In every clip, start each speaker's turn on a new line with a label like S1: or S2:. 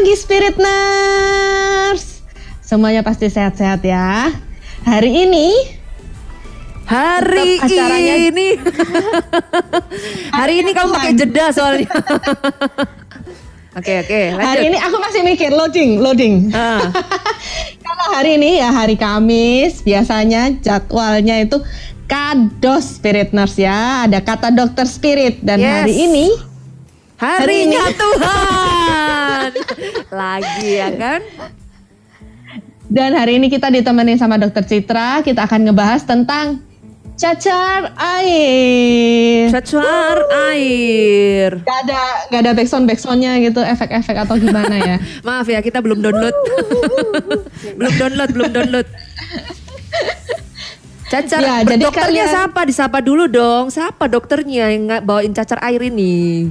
S1: pagi Spirit Nurse. Semuanya pasti sehat-sehat ya. Hari ini
S2: Hari
S1: acaranya...
S2: ini Hari ini kamu pakai jeda soalnya Oke oke lanjut.
S1: Hari ini aku masih mikir loading loading
S2: ah.
S1: Kalau hari ini ya hari Kamis Biasanya jadwalnya itu Kados Spirit Nurse ya Ada kata dokter spirit Dan
S2: Yes.
S1: hari ini
S2: Harinya Tuhan. Lagi ya kan?
S1: Dan hari ini kita ditemani sama dokter Citra. Kita akan ngebahas tentang Cacar air.
S2: Cacar air.
S1: Gak ada gak ada backsound backsoundnya gitu efek-efek atau gimana ya.
S2: Maaf ya kita belum download. Belum download belum download. Cacar,
S1: Ya, jadi
S2: dokternya
S1: kalian-
S2: siapa? Disapa dulu dong. Siapa dokternya yang bawain cacar air ini?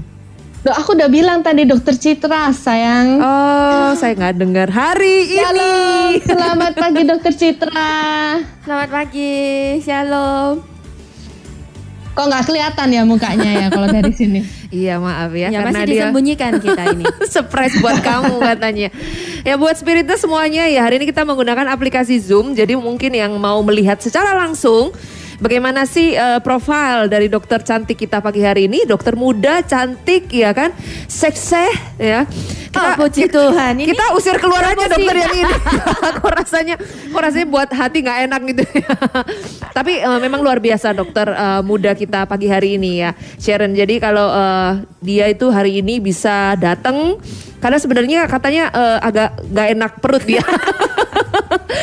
S1: Loh, aku udah bilang tadi dokter Citra sayang
S2: Oh, saya nggak dengar. Hari ini.
S1: Shalom, selamat pagi dokter Citra
S3: Selamat pagi, shalom.
S1: Kok nggak kelihatan ya mukanya ya kalau dari sini
S2: Iya maaf ya,
S3: Ya,
S2: karena
S3: masih
S2: dia
S3: disembunyikan kita ini.
S2: surprise buat kamu katanya. Ya buat spiritnya semuanya ya hari ini kita menggunakan aplikasi Zoom. Jadi mungkin yang mau melihat secara langsung bagaimana sih eh, profil dari dokter cantik kita pagi hari ini, dokter muda cantik ya kan, sekseh ya.
S3: Oh, puji Tuhan. Ini
S2: kita usir keluar aja
S3: promosi.
S2: dokter yang ini. kok rasanya, kok rasanya buat hati nggak enak gitu. Tapi eh, memang luar biasa dokter eh, muda kita pagi hari ini ya, Sharon. Jadi kalau eh, dia itu hari ini bisa datang, karena sebenarnya katanya eh, agak nggak enak perut dia.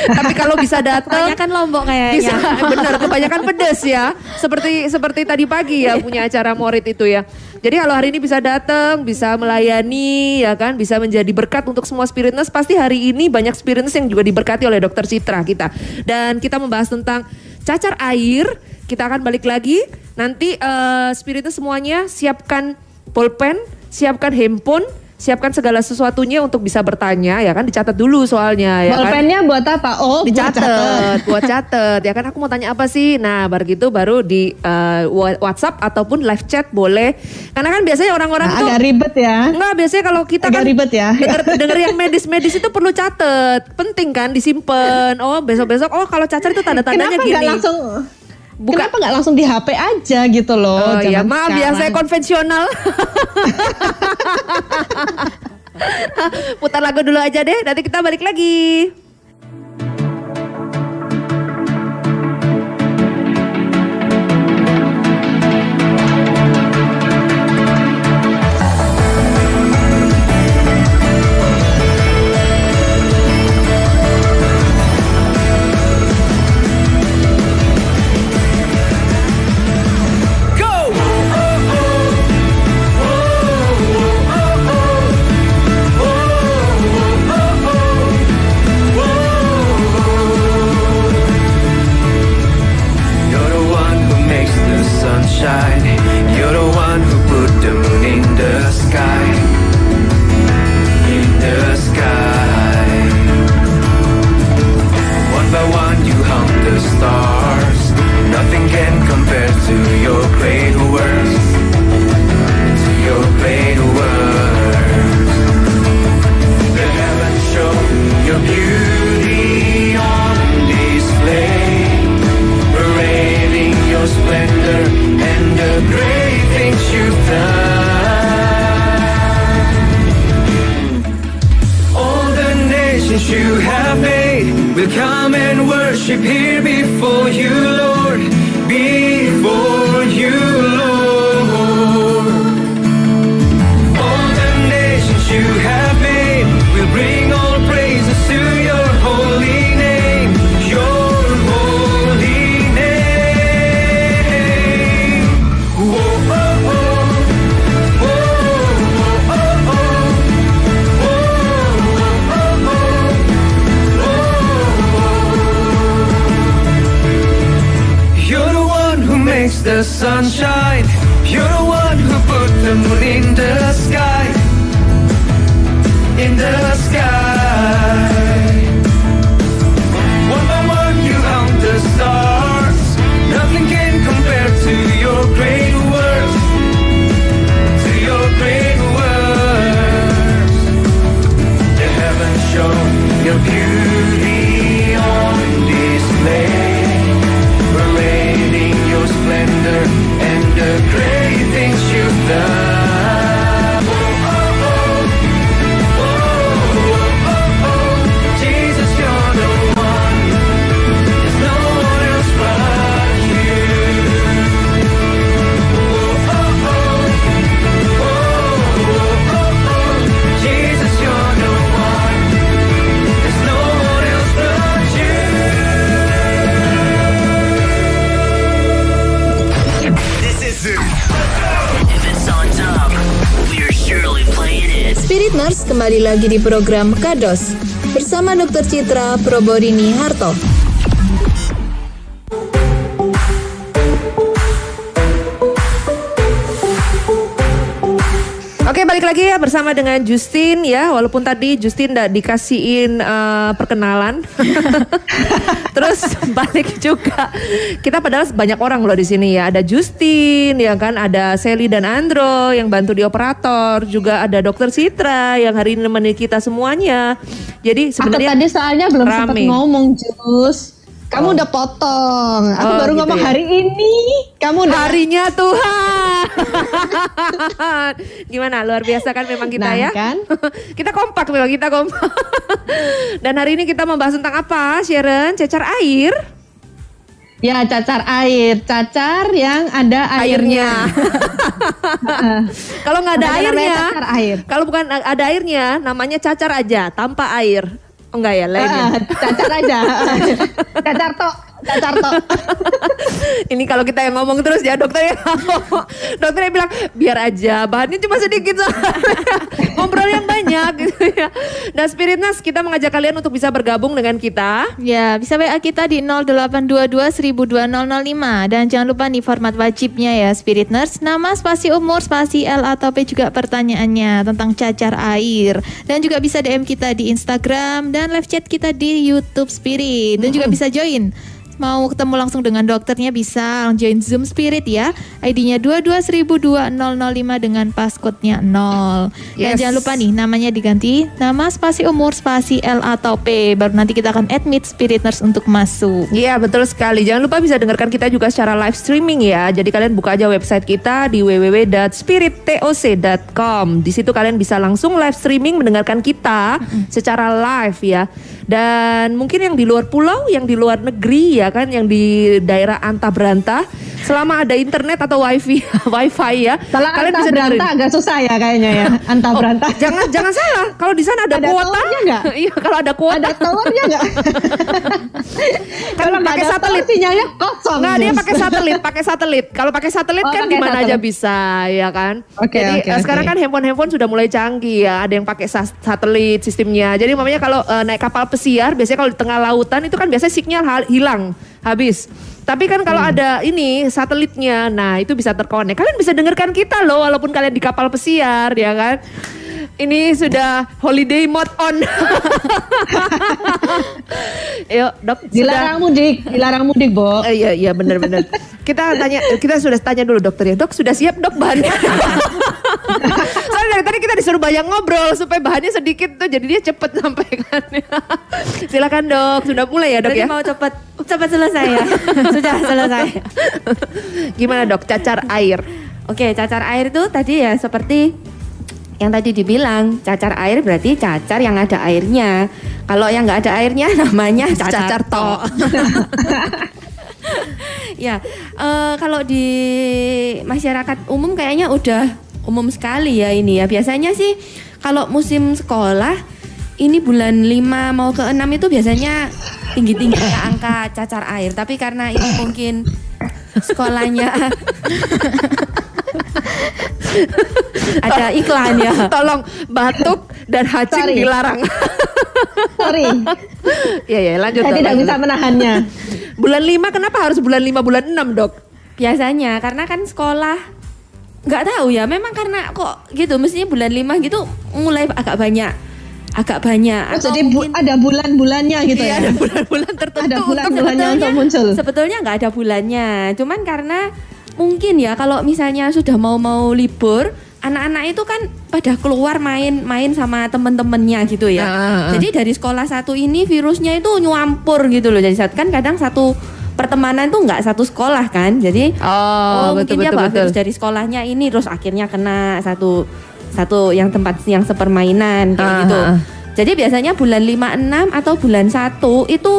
S2: Tapi kalau bisa datang,
S3: Kebanyakan lombok kayaknya.
S2: bisa. Benar kebanyakan pedes ya. Seperti seperti tadi pagi ya punya acara morit itu ya. Jadi kalau hari ini bisa datang bisa melayani ya kan? Bisa menjadi berkat untuk semua spiritness. Pasti hari ini banyak spiritness yang juga diberkati oleh dokter Citra kita. Dan kita membahas tentang cacar air. Kita akan balik lagi. Nanti eh, spiritness semuanya siapkan pulpen siapkan handphone siapkan segala sesuatunya untuk bisa bertanya ya kan dicatat dulu soalnya ya kan
S1: Bolpennya buat apa? Oh
S2: dicatat, buat catat ya kan aku mau tanya apa sih? Nah, baru gitu baru di wa- WhatsApp ataupun live chat boleh. Karena kan biasanya orang-orang
S1: Nah,
S2: tuh
S1: agak ribet ya
S2: Enggak, biasanya kalau kita
S1: Agak
S2: kan
S1: ribet ya.
S2: denger, denger yang medis-medis itu perlu catat. Penting kan disimpan. Oh, besok-besok oh kalau cacar itu tanda-tandanya
S1: Kenapa
S2: gini.
S1: langsung
S2: Buka-
S1: Kenapa nggak langsung di HP aja gitu loh
S2: Oh ya, maaf ya
S1: sekarang.
S2: saya konvensional. Putar lagu dulu aja deh, nanti kita balik lagi.
S4: Lagi di program Kados bersama Dr. Citra Proborini Harto.
S2: Lagi ya bersama dengan Justin ya. Walaupun tadi Justin tidak dikasihin uh, perkenalan. Terus balik juga. Kita padahal banyak orang loh di sini ya. Ada Justin ya kan? Ada Sally dan Andro yang bantu di operator. Juga ada Dokter Citra yang hari ini nemenin kita semuanya. Jadi
S1: Aku
S2: sebenarnya
S1: tadi soalnya belum sempat ngomong Jus. Kamu
S2: Oh.
S1: udah potong. Aku
S2: Oh,
S1: baru
S2: gitu
S1: ngomong
S2: ya.
S1: hari ini. Kamu udah
S2: harinya Tuhan gimana luar biasa kan memang kita
S1: Nah,
S2: ya
S1: kan?
S2: kita kompak memang kita kompak dan hari ini kita membahas tentang apa Sharon cecar air
S1: Ya cacar air, cacar yang ada airnya.
S2: kalau nggak ada airnya
S1: cacar air.
S2: kalau bukan ada airnya namanya cacar aja tanpa air enggak ya lainnya
S1: Ah, cacar aja. cacar tok, cacar tok.
S2: Ini kalau kita yang ngomong terus ya dokter ya. Dokternya bilang biar aja bahannya cuma sedikit soalnya. Ngobrol yang banyak gitu ya. Nah Spirit Nas kita mengajak kalian untuk bisa bergabung dengan kita.
S3: Ya, bisa WA kita di 0822 102005 dan jangan lupa nih format wajibnya ya Spirit Nurse, nama, spasi umur, spasi L atau P juga pertanyaannya tentang cacar air dan juga bisa DM kita di Instagram dan live chat kita di YouTube Spirit dan juga bisa join Mau ketemu langsung dengan dokternya bisa join Zoom Spirit ya. ID-nya 22005 dengan passcode-nya 0. Dan
S2: Yes.
S3: jangan lupa nih namanya diganti nama spasi umur spasi L atau P. Baru nanti kita akan admit Spirit Nurse untuk masuk.
S2: Iya betul sekali. Jangan lupa bisa dengarkan kita juga secara live streaming ya. Jadi kalian buka aja website kita di www.spirittoc.com. Di situ kalian bisa langsung live streaming mendengarkan kita secara live ya. Dan mungkin yang di luar pulau, yang di luar negeri ya kan, yang di daerah antah berantah, selama ada internet atau wifi, wifi ya,
S1: Salah
S2: kalian
S1: antah
S2: bisa dengerin.
S1: agak susah ya kayaknya ya. Antah
S2: Oh,
S1: berantah.
S2: jangan jangan salah. Kalau di sana ada,
S1: Ada
S2: kuota, iya kalau ada kuota.
S1: Ada towernya nggak? Kalau
S2: pakai satelit.
S1: sinyalnya kosong.
S2: Nggak, dia pakai satelit, pakai satelit. Kalau pakai satelit
S1: Oh,
S2: kan di mana aja bisa, ya kan?
S1: Oke,
S2: Jadi
S1: oke,
S2: eh, sekarang
S1: oke.
S2: kan handphone-handphone sudah mulai canggih ya. Ada yang pakai satelit sistemnya. Jadi makanya kalau eh, naik kapal pesiar, biasanya kalau di tengah lautan itu kan biasanya sinyal hilang, habis. Tapi kan kalau
S1: Hmm.
S2: ada ini satelitnya, nah itu bisa terkonek. Kalian bisa dengarkan kita loh, walaupun kalian di kapal pesiar, ya kan? Ini sudah holiday mode on. Yuk, dok. sudah-
S1: Dilarang mudik, dilarang mudik, Bo.
S2: Eh, iya iya benar benar. Kita tanya kita sudah tanya dulu dokter ya. Dok sudah siap dok bahannya? Soalnya dari tadi kita disuruh banyak ngobrol supaya bahannya sedikit tuh jadi dia cepet sampaikannya. Silakan dok, sudah mulai ya dok
S3: Berarti
S2: ya.
S3: mau cepat cepat selesai ya. Sudah selesai.
S2: Gimana dok cacar air?
S3: Oke, cacar air itu tadi ya seperti yang tadi dibilang cacar air berarti cacar yang ada airnya. Kalau yang nggak ada airnya namanya cacar,
S2: Cacar
S3: tok. ya, eh, kalau di masyarakat umum kayaknya udah umum sekali ya ini ya. Biasanya sih kalau musim sekolah ini bulan 5 mau ke 6 itu biasanya tinggi-tinggi angka cacar air. Tapi karena ini mungkin sekolahnya ada iklan ya.
S2: Tolong batuk dan hacim
S1: Sorry.
S2: dilarang.
S1: Sorry,
S2: Iya ya lanjut
S1: saya
S2: dok.
S1: tidak
S2: lanjut,
S1: bisa menahannya.
S2: Bulan 5 kenapa harus bulan 5 bulan 6 dok?
S3: Biasanya karena kan sekolah nggak tahu ya, memang karena kok gitu mestinya bulan 5 gitu mulai agak banyak agak banyak
S1: Oh,
S3: atau
S1: jadi bu-
S3: mungkin-
S1: ada bulan-bulannya gitu
S2: Iya
S1: ya?
S2: ada bulan-bulan tertentu.
S1: Ada
S2: untuk
S1: bulan-bulannya untuk muncul.
S3: sebetulnya nggak ada bulannya cuman karena mungkin ya kalau misalnya sudah mau mau libur anak-anak itu kan pada keluar main-main sama temen-temennya gitu ya
S2: Ah, ah, ah.
S3: jadi dari sekolah satu ini virusnya itu nyuampur gitu loh jadi saat- kan kadang satu pertemanan tuh nggak satu sekolah kan jadi
S2: Oh,
S3: mungkin
S2: betul
S3: dia
S2: betul
S3: bawa
S2: betul.
S3: virus dari sekolahnya ini terus akhirnya kena satu satu yang tempat yang sepermainan kayak
S2: Ah,
S3: gitu.
S2: ah, ah.
S3: Jadi biasanya bulan 5 6 atau bulan 1 itu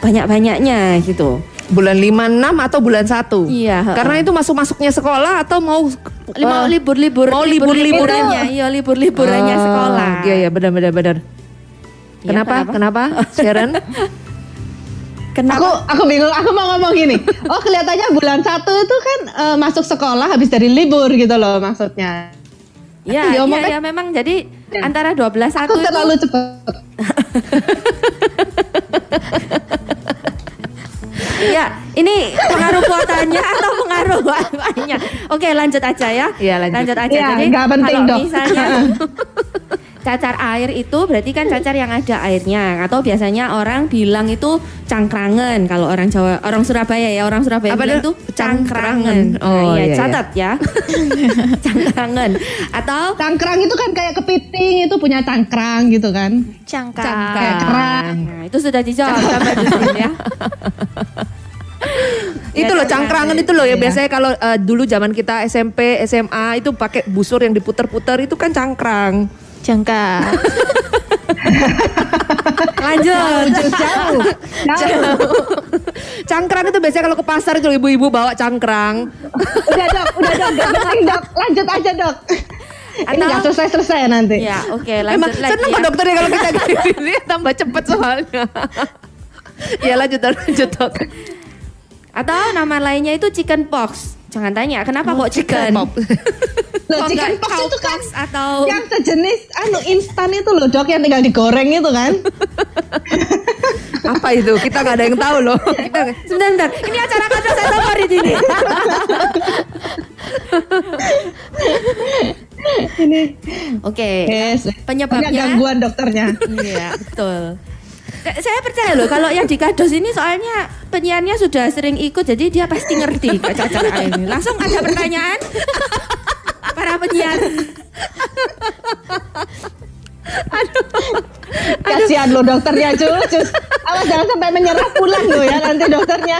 S3: banyak-banyaknya gitu.
S2: Bulan 5 6 atau bulan 1?
S3: Iya.
S2: Karena itu masuk-masuknya sekolah atau mau
S3: Mau
S2: eh,
S3: libur-libur
S2: mau libur-libur
S3: liburannya, iya libur-liburannya
S2: Oh,
S3: sekolah.
S2: Iya iya benar benar benar.
S3: Iya,
S2: Kenapa? Kenapa? Sharon?
S3: Kenapa?
S1: Aku aku bingung, aku mau ngomong gini. Oh kelihatannya bulan satu itu kan eh, masuk sekolah habis dari libur gitu loh maksudnya.
S3: Ya, iya,
S1: kan-
S3: ya memang jadi
S5: antara 12 satu
S1: Aku
S5: itu
S1: terlalu cepat.
S5: ya ini pengaruh kuotanya atau pengaruh apanya? Oke lanjut aja ya.
S2: Iya, lanjut.
S5: aja.
S1: Iya,
S5: Jadi
S1: nggak penting,
S5: kalau
S1: Dok.
S5: misalnya cacar air itu berarti kan cacar yang ada airnya atau biasanya orang bilang itu cangkrangan kalau orang Jawa orang Surabaya ya orang Surabaya
S2: Apa
S5: bilang itu cangkrangan.
S2: Cangkrangan. Oh,
S5: Nah,
S2: iya, iya.
S5: catat ya. cangkrangan atau
S1: Cangkrang itu kan kayak kepiting itu punya cangkrang gitu kan.
S3: Cangkang.
S1: Cangkrang.
S5: Nah, itu sudah dijawab sama Justin ya.
S2: itu
S5: Ya,
S2: loh cangkrangan itu loh ya
S1: Iya.
S2: biasanya kalau eh, dulu zaman kita SMP SMA itu pakai busur yang diputer-puter itu kan cangkrang
S3: Jangka.
S5: Lanjut.
S1: Jauh, jauh. Jauh.
S2: cangkrang itu biasanya kalau ke pasar itu ibu-ibu bawa cangkrang
S1: Udah dok, udah dok, gak penting dok. Lanjut aja dok. Ini
S5: Atau-
S1: gak selesai-selesai nanti.
S5: Ya, oke
S2: Emang
S5: lanjut lagi.
S2: seneng
S5: ya.
S2: dokternya kalau kita gini tambah cepet soalnya ya lanjut lanjut dok
S5: Atau nama lainnya itu chicken pox. Jangan tanya kenapa kok chicken.
S2: Pop.
S1: Loh,
S5: Kok
S1: chicken pox itu kan
S5: atau
S1: yang sejenis anu instan itu loh dok yang tinggal digoreng itu kan.
S2: apa itu kita nggak ada yang tahu loh kita
S5: Sebentar, sebentar. Ini acara kata saya favorit ini.
S1: Ini.
S5: Oke.
S1: Yes.
S5: Penyebabnya-
S1: Punya gangguan dokternya.
S5: Iya, betul. Saya percaya loh kalau yang di kados ini soalnya penyiarnya sudah sering ikut jadi dia pasti ngerti air ini. Langsung ada pertanyaan para penyiar.
S1: Kasihan lo dokternya Cus. Cus. Awas jangan sampai menyerah pulang lo ya nanti dokternya.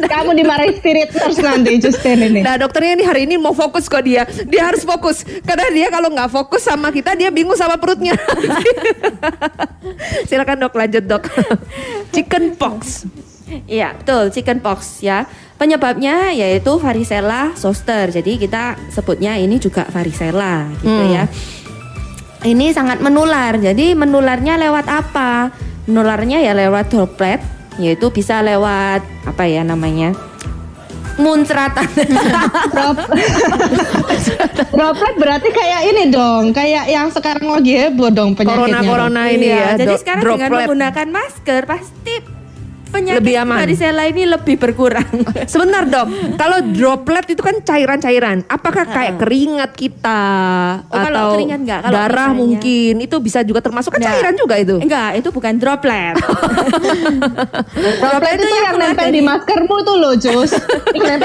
S1: Kamu dimarahin spirit terus nanti Justin ini.
S2: Nah dokternya ini hari ini mau fokus kok dia Dia harus fokus Karena dia kalau nggak fokus sama kita Dia bingung sama perutnya Silakan dok lanjut dok Chicken pox
S5: Iya, betul, chicken pox ya. Penyebabnya yaitu varicella zoster. Jadi kita sebutnya ini juga varicella gitu
S2: Hmm.
S5: ya. Ini sangat menular. Jadi menularnya lewat apa? Menularnya ya lewat droplet, yaitu bisa lewat apa ya namanya? Muncratan.
S1: Drop- Droplet berarti kayak ini dong, kayak yang sekarang lagi heboh dong penyakitnya.
S2: Corona-corona ini
S5: Iya,
S2: ya
S5: Jadi sekarang dengan menggunakan masker pasti penyakit
S2: Lebih aman.
S5: varicella ini lebih berkurang.
S2: Sebentar dok Kalau droplet itu kan cairan-cairan Apakah kayak keringat kita
S5: Oh, kalau
S2: Atau
S5: keringat nggak, kalau
S2: darah
S5: misalnya-
S2: mungkin Itu bisa juga termasuk kan
S5: Nggak.
S2: cairan juga itu
S5: Enggak, itu bukan droplet.
S1: Droplet itu yang nempel di maskermu tuh loh Jus. Yang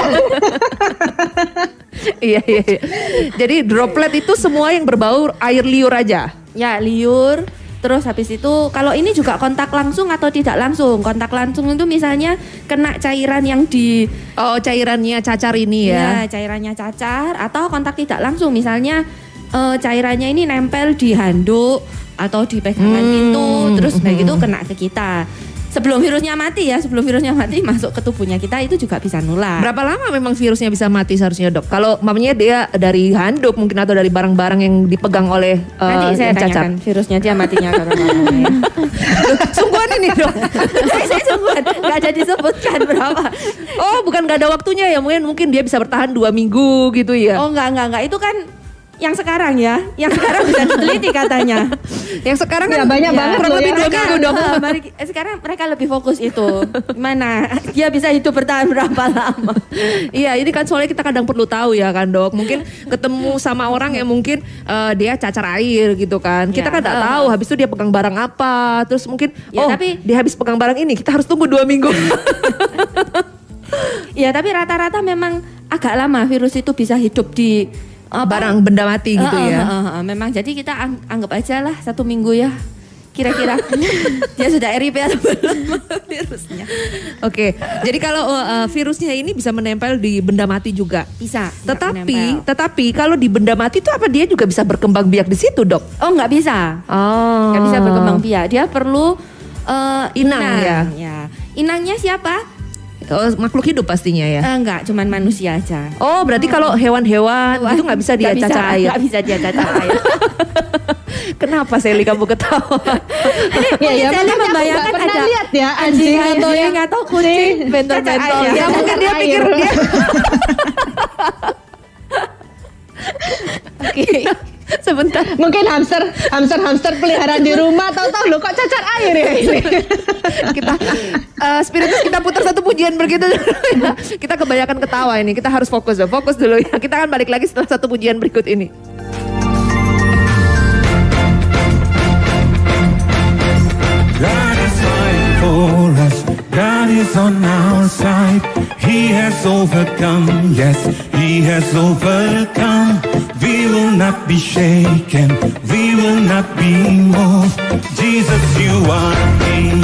S2: iya, iya, iya. Jadi droplet itu semua yang berbau air liur aja
S5: ya, liur. Terus habis itu kalau ini juga kontak langsung atau tidak langsung. Kontak langsung itu misalnya kena cairan yang di
S2: Oh cairannya cacar ini ya,
S5: ya, cairannya cacar atau kontak tidak langsung misalnya eh, cairannya ini nempel di handuk atau di pegangan
S2: Hmm.
S5: pintu terus kayak gitu kena ke kita. Sebelum virusnya mati ya, sebelum virusnya mati masuk ke tubuhnya kita itu juga bisa nular.
S2: Berapa lama memang virusnya bisa mati seharusnya dok? Kalau mamanya dia dari handuk mungkin atau dari barang-barang yang dipegang oleh eh,
S5: Nanti saya
S2: yang cacar.
S5: tanyakan virusnya dia matinya karena ya.
S2: Sungguhan ini dok.
S5: saya, saya sungguhan nggak ada disebutkan berapa.
S2: Oh bukan gak ada waktunya ya mungkin mungkin dia bisa bertahan dua minggu gitu ya.
S5: Oh enggak enggak enggak itu kan yang sekarang ya, yang sekarang bisa diteliti katanya.
S2: Yang sekarang
S1: Ya,
S2: kan
S1: banyak banget
S2: kurang lebih
S1: ya.
S2: dua minggu
S5: eh, sekarang mereka lebih fokus itu. Gimana? Dia bisa hidup bertahan berapa lama?
S2: Iya, ini kan soalnya kita kadang perlu tahu ya kan dok. Mungkin ketemu sama orang yang mungkin eh, dia cacar air gitu kan. Kita
S5: Ya,
S2: kan nggak tahu. Habis itu dia pegang barang apa. Terus mungkin
S5: Ya,
S2: oh
S5: tapi-
S2: dia habis pegang barang ini. Kita harus tunggu dua minggu.
S5: Ya tapi rata-rata memang agak lama virus itu bisa hidup di apa?
S2: barang benda mati gitu
S5: Eh, eh,
S2: ya.
S5: eh, eh, eh, memang jadi kita ang- anggap aja lah satu minggu ya. Kira-kira dia sudah RIP atau belum virusnya?
S2: Oke, jadi kalau eh, virusnya ini bisa menempel di benda mati juga.
S5: Bisa.
S2: Tetapi, tetapi kalau di benda mati itu apa dia juga bisa berkembang biak di situ dok?
S5: oh nggak bisa.
S2: Oh,
S5: nggak bisa berkembang biak. Dia perlu eh,
S2: Inang, ya?
S5: Inangnya siapa?
S2: Oh, makhluk hidup pastinya ya.
S5: Eh, enggak, cuman manusia aja.
S2: Oh, berarti kalau hewan-hewan itu nggak bisa dia cacar air.
S5: Nggak bisa dia cacar air.
S2: Kenapa Sally kamu ketawa?
S1: Ya ya, aku
S5: membayangkan ada
S1: lihat ya anjing atau
S5: anjing
S1: yang
S5: atau kucing
S1: bentor-bentor.
S2: ya mungkin dia pikir dia
S5: Oke.
S3: Sebentar.
S1: Mungkin hamster, hamster, hamster peliharaan di rumah, tahu-tahu lo kok cacar air ya ini.
S2: kita eh, spiritus kita putar satu pujian begitu dulu ya. Kita kebanyakan ketawa ini. Kita harus fokus ya. Fokus dulu ya. Kita akan balik lagi setelah satu pujian berikut ini.
S6: God is fighting for us. God is on our side. He has overcome. Yes, He has overcome. We will not be shaken. We will not be moved. Jesus, you are King.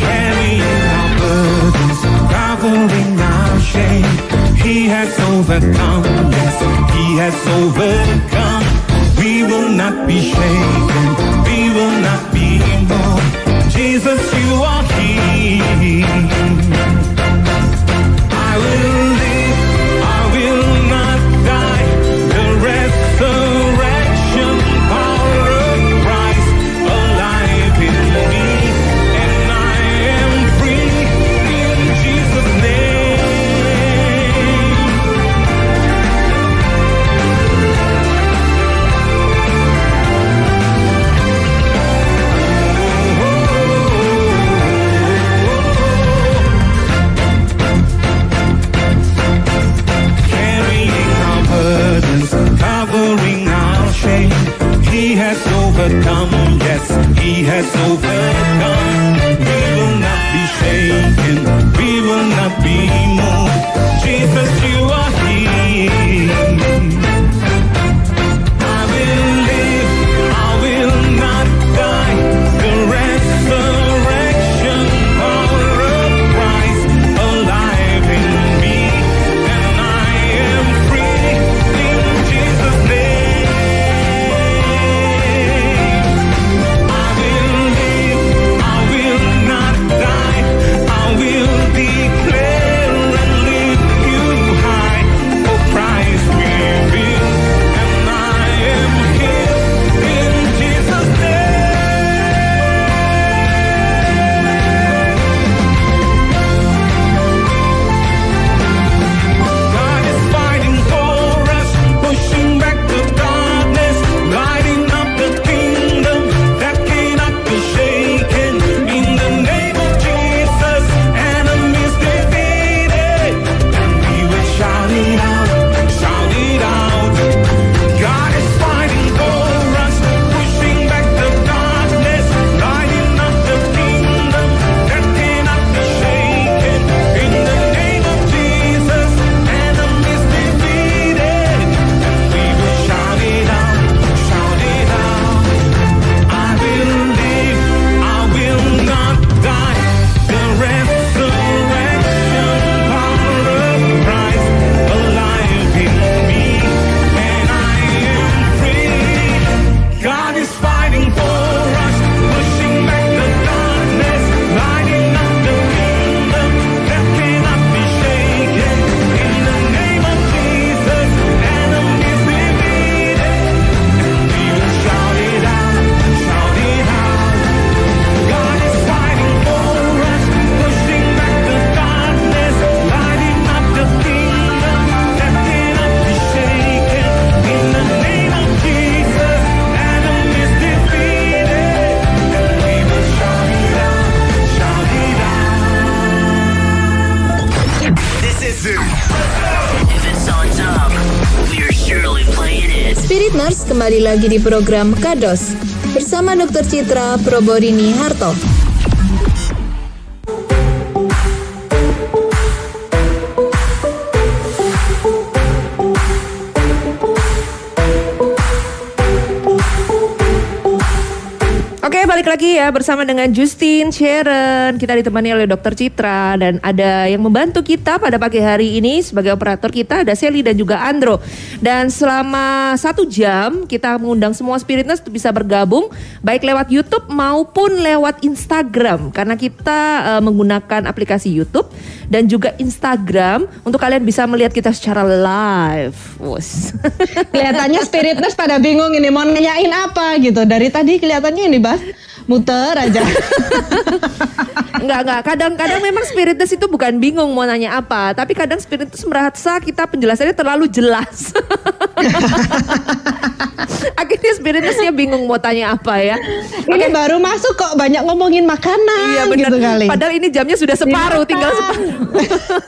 S6: Carrying our burdens, covering our shame. He has overcome. Yes, He has overcome. We will not be shaken. We will not be moved. Jesus, you are King.
S4: Lagi di program Kados bersama Dr. Citra Proborini Harto.
S2: Balik lagi ya bersama dengan Justin, Sharon. Kita ditemani oleh Dokter Citra dan ada yang membantu kita pada pagi hari ini sebagai operator kita ada Sally dan juga Andro. Dan selama satu jam kita mengundang semua spiritness bisa bergabung baik lewat YouTube maupun lewat Instagram karena kita eh, menggunakan aplikasi YouTube dan juga Instagram untuk kalian bisa melihat kita secara live. Wus.
S1: Kelihatannya spiritness pada bingung ini mau nanyain apa gitu. Dari tadi kelihatannya ini Bas muter aja.
S2: Enggak, enggak. Kadang-kadang memang spiritus itu bukan bingung mau nanya apa, tapi kadang spiritus merasa kita penjelasannya terlalu jelas. Akhirnya spiritusnya bingung mau tanya apa ya.
S1: Ini baru masuk kok banyak ngomongin makanan
S2: Iya benar.
S1: gitu kali.
S2: Padahal ini jamnya sudah separuh, tinggal separuh.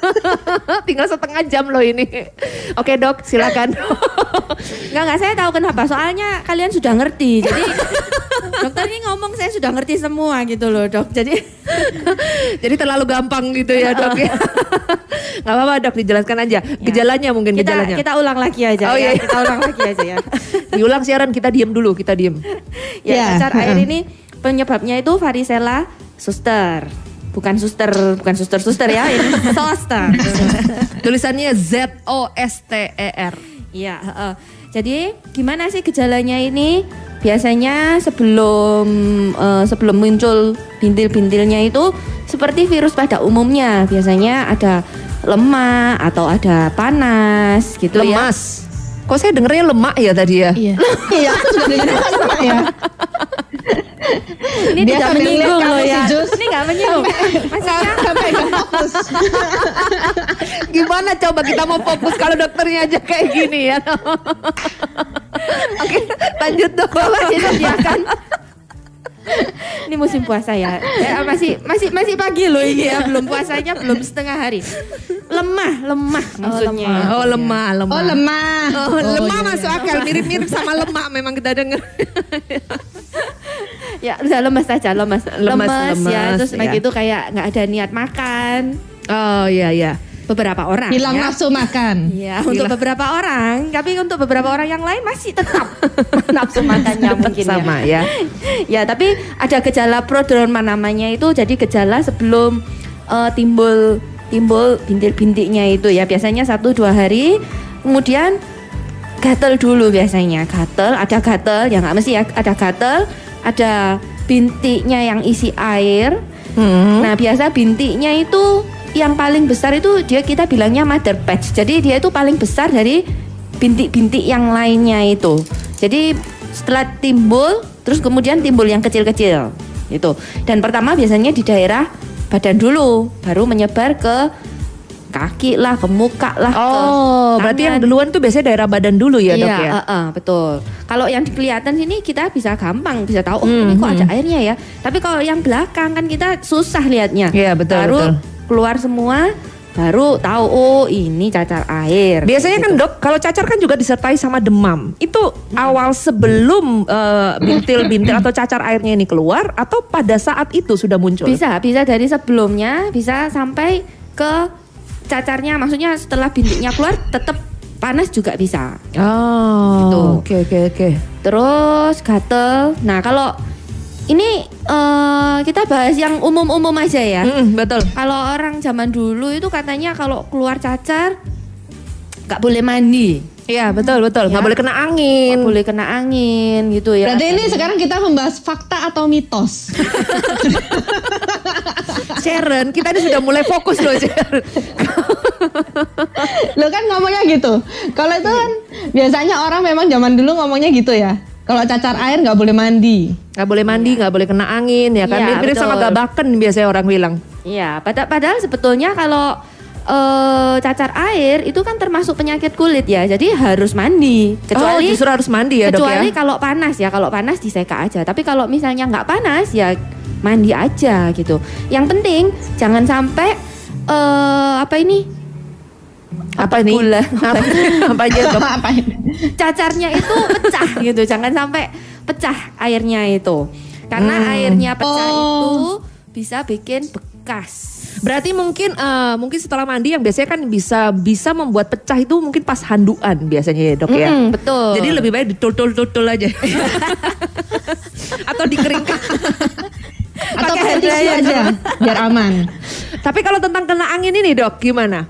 S2: tinggal setengah jam loh ini. Oke dok, silakan.
S5: Enggak, enggak saya tahu kenapa. Soalnya kalian sudah ngerti. Jadi dokter ini ngomong saya sudah ngerti semua gitu loh, Dok. Jadi
S2: Jadi terlalu gampang gitu ya dok ya. Gak apa-apa dok, dijelaskan aja. Gejalanya mungkin
S5: kita
S2: gejalanya.
S5: kita ulang lagi aja
S2: Oh,
S5: ya.
S2: iya.
S5: Kita ulang lagi aja ya.
S2: Diulang siaran kita diem dulu, kita diem.
S5: ya,
S1: Ya,
S5: cacar air ini penyebabnya itu varicella suster. Bukan suster, bukan suster-suster ya, ini zoster.
S2: Tulisannya Z O S T E R.
S5: Iya, heeh. Jadi gimana sih gejalanya ini? Biasanya sebelum eh, sebelum muncul bintil-bintilnya itu seperti virus pada umumnya. Biasanya ada lemah atau ada panas gitu ya.
S2: Lemas. Kok saya dengernya lemak ya tadi ya?
S3: Iya.
S1: Iya, aku juga dengar sama ya.
S5: Ini
S1: Dia
S5: tidak menyinggung loh ya.
S1: Jus.
S5: Ini nggak menyinggung. Maksudnya
S1: Sampai nggak fokus.
S2: Gimana coba kita mau fokus kalau dokternya aja kayak gini ya? Oke, lanjut dok.
S5: Bapak disediakan. Ini musim puasa ya. Ya, masih masih masih pagi loh ini ya, belum puasanya belum setengah hari. Lemah, lemah maksudnya.
S2: Oh lemah, lemah.
S1: Oh lemah.
S2: Oh, lemah
S1: iya.
S2: masuk akal, mirip-mirip sama lemak memang kita dengar.
S5: Ya, udah lemas saja, lemas.
S2: Lemas,
S5: Lemas, ya,
S2: lemas,
S5: terus
S2: ya.
S5: begitu kayak nggak ada niat makan.
S2: Oh iya iya.
S5: Beberapa orang
S1: Hilang
S5: ya.
S1: nafsu makan.
S5: Iya, untuk beberapa orang, tapi untuk beberapa orang yang lain masih tetap nafsu makannya mungkin ya.
S2: Sama ya.
S5: Ya, tapi ada gejala prodroma namanya itu jadi gejala sebelum eh, timbul timbul bintik-bintiknya itu ya. Biasanya satu dua hari, kemudian gatel dulu biasanya. Gatel, ada gatel, ya nggak mesti ya, ada gatel, ada bintiknya yang isi air.
S2: Hmm.
S5: Nah, biasa bintiknya itu yang paling besar itu dia kita bilangnya mother patch. Jadi dia itu paling besar dari bintik-bintik yang lainnya itu. Jadi setelah timbul, terus kemudian timbul yang kecil-kecil. Itu. Dan pertama biasanya di daerah badan dulu, baru menyebar ke kaki lah, ke muka lah. ke
S2: Oh, berarti yang duluan tuh biasanya daerah badan dulu ya dok
S5: iya,
S2: ya?
S5: eh, eh, betul. Kalau yang kelihatan sini kita bisa gampang bisa tahu oh
S2: Hmm,
S5: ini kok ada
S2: hmm.
S5: airnya ya. Tapi kalau yang belakang kan kita susah lihatnya.
S2: Iya, betul,
S5: Baru
S2: betul.
S5: keluar semua baru tahu oh ini cacar air.
S2: Biasanya kan
S5: Gitu.
S2: dok, kalau cacar kan juga disertai sama demam. Itu awal sebelum eh, bintil-bintil atau cacar airnya ini keluar atau pada saat itu sudah muncul?
S5: bisa bisa dari sebelumnya bisa sampai ke cacarnya maksudnya setelah bintiknya keluar tetap panas juga bisa.
S2: Oh,
S5: Gitu.
S2: oke oke oke.
S5: Terus gatel. Nah, kalau ini eh, kita bahas yang umum-umum aja ya.
S2: Mm, betul.
S5: Kalau orang zaman dulu itu katanya kalau keluar cacar nggak boleh mandi,
S2: Iya betul betul. Nggak
S5: Ya.
S2: boleh kena angin.
S5: nggak boleh kena angin gitu ya.
S1: Berarti ini sekarang kita membahas fakta atau mitos.
S2: Sharon, kita ini sudah mulai fokus loh Sharon.
S1: Lo kan ngomongnya gitu. Kalau itu kan biasanya orang memang zaman dulu ngomongnya gitu ya. Kalau cacar air nggak boleh mandi.
S2: Nggak boleh mandi, nggak boleh kena angin ya kan.
S5: Iya,
S2: Mirip-mirip sama
S5: betul.
S2: gabakan biasanya orang bilang.
S5: Iya, pada- padahal sebetulnya kalau eh, cacar air itu kan termasuk penyakit kulit ya, jadi harus mandi.
S2: oh,
S5: Kecuali
S2: justru harus mandi ya dok
S5: kecuali
S2: ya.
S5: kalau panas ya, kalau panas diseka aja. Tapi kalau misalnya nggak panas ya mandi aja gitu. Yang penting jangan sampai eh apa ini
S2: Apa ini?
S5: gula.
S2: Apa, apa aja?
S1: Apa ini?
S5: cacarnya itu pecah gitu. Jangan sampai pecah airnya itu. Karena
S2: Hmm.
S5: airnya pecah
S1: Oh.
S5: itu bisa bikin bekas.
S2: Berarti mungkin eh, mungkin setelah mandi yang biasanya kan bisa bisa membuat pecah itu mungkin pas handuan biasanya ya dok ya.
S5: Mm-mm, betul.
S2: Jadi lebih baik ditul-tul-tul aja. Atau dikeringkan.
S1: Atau
S5: Pakai hand dryer.
S1: aja biar aman.
S2: Tapi kalau tentang kena angin ini dok gimana?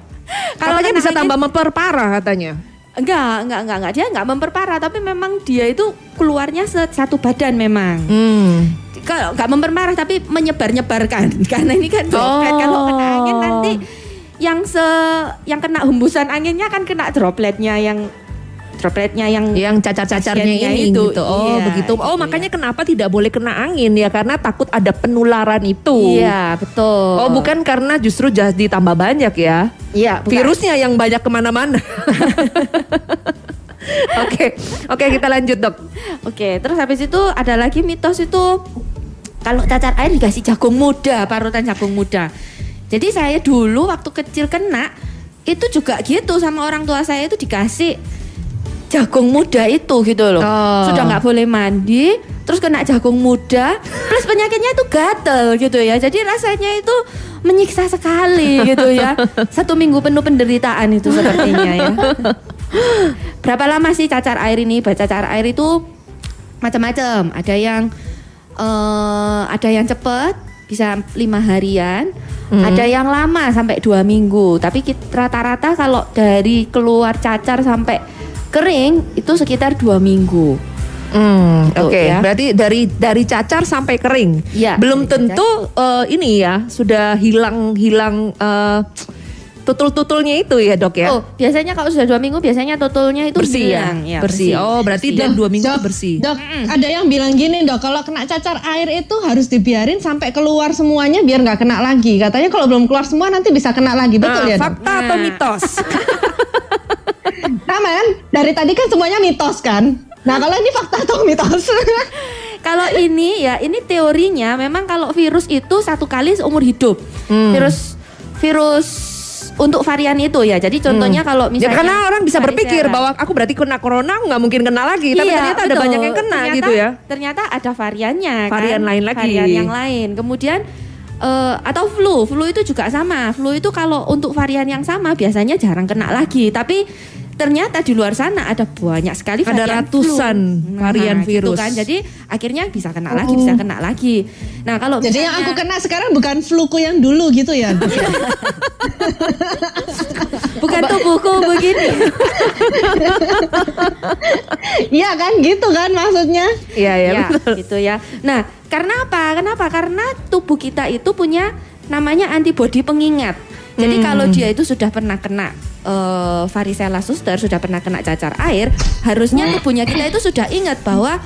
S5: Kalau
S2: Katanya bisa
S5: angin-
S2: tambah memperparah katanya.
S5: Enggak, enggak, enggak, enggak. Dia enggak memperparah, tapi memang dia itu keluarnya satu badan memang.
S2: Hmm.
S5: Kalau enggak memperparah tapi menyebar-nyebarkan. Karena ini kan droplet.
S2: Oh.
S5: Kalau kena angin nanti yang se yang kena hembusan anginnya kan kena dropletnya yang dropletnya yang
S2: yang cacar-cacarnya ini
S5: itu,
S2: gitu. Oh,
S5: iya,
S2: begitu. Oh,
S5: gitu
S2: makanya kenapa tidak boleh kena angin ya karena takut ada penularan itu.
S5: Iya, betul.
S2: Oh, bukan karena justru jadi tambah banyak ya.
S5: Iya, bukan.
S2: Virusnya yang banyak ke mana-mana. Oke, oke kita lanjut dok.
S5: Oke, terus habis itu ada lagi mitos itu kalau cacar air dikasih jagung muda, parutan jagung muda. Jadi saya dulu waktu kecil kena itu juga gitu sama orang tua saya itu dikasih jagung muda itu gitu loh.
S2: Oh.
S5: Sudah nggak boleh mandi, terus kena jagung muda, plus penyakitnya itu gatel gitu ya. Jadi rasanya itu menyiksa sekali gitu ya. Satu minggu penuh penderitaan itu sepertinya ya. Berapa lama sih cacar air ini? Cacar air itu macam-macam. Ada yang eh, ada yang cepat bisa lima harian, ada yang lama sampai dua minggu. Tapi rata-rata kalau dari keluar cacar sampai kering itu sekitar dua minggu.
S2: Hmm,
S5: Gitu,
S2: Oke,
S5: ya.
S2: berarti dari dari cacar sampai kering.
S5: Iya,
S2: Belum tentu eh, ini ya sudah hilang hilang eh, tutul-tutulnya itu ya dok ya.
S5: Oh, biasanya kalau sudah dua minggu biasanya totolnya itu
S2: bersih ya,
S5: hilang. Ya,
S2: bersih. Oh, berarti
S5: bersih.
S2: dan dua minggu
S1: Dok,
S2: bersih.
S1: Dok, ada yang bilang gini dok, kalau kena cacar air itu harus dibiarin sampai keluar semuanya biar nggak kena lagi. Katanya kalau belum keluar semua nanti bisa kena lagi, betul
S2: Nah,
S1: ya dok?
S2: fakta atau
S5: Nah.
S2: mitos?
S1: Aman, dari tadi kan semuanya mitos kan? Nah kalau ini fakta atau mitos?
S5: Kalau ini ya ini teorinya memang kalau virus itu satu kali seumur hidup.
S2: Hmm.
S5: Virus virus untuk varian itu ya. Jadi contohnya kalau
S2: Ya,
S5: misalnya
S2: karena orang bisa berpikir bahwa aku berarti kena corona nggak mungkin kena lagi, tapi
S5: Iya,
S2: ternyata ada
S5: betul.
S2: banyak yang kena
S5: Ternyata-
S2: gitu ya.
S5: Ternyata ada variannya kan.
S2: Varian lain lagi.
S5: Varian yang lain. Kemudian eh, atau flu, flu itu juga sama. Flu itu kalau untuk varian yang sama biasanya jarang kena lagi, tapi ternyata di luar sana ada banyak sekali
S2: Ada ratusan
S5: flu.
S2: varian
S5: gitu
S2: virus.
S5: kan. Jadi akhirnya bisa kena lagi, bisa kena lagi. Nah, kalau
S1: Jadi yang
S5: misalnya-
S1: aku kena sekarang bukan fluku yang dulu gitu ya?
S5: Bukan tubuhku begini.
S1: Iya kan gitu kan maksudnya?
S2: Iya ya,
S5: ya,
S2: betul.
S5: gitu ya. Nah, karena apa? Kenapa? Karena tubuh kita itu punya namanya antibodi pengingat. Jadi
S2: Hmm.
S5: kalau dia itu sudah pernah kena eh, varicella zoster, sudah pernah kena cacar air, harusnya tubuhnya kita itu sudah ingat bahwa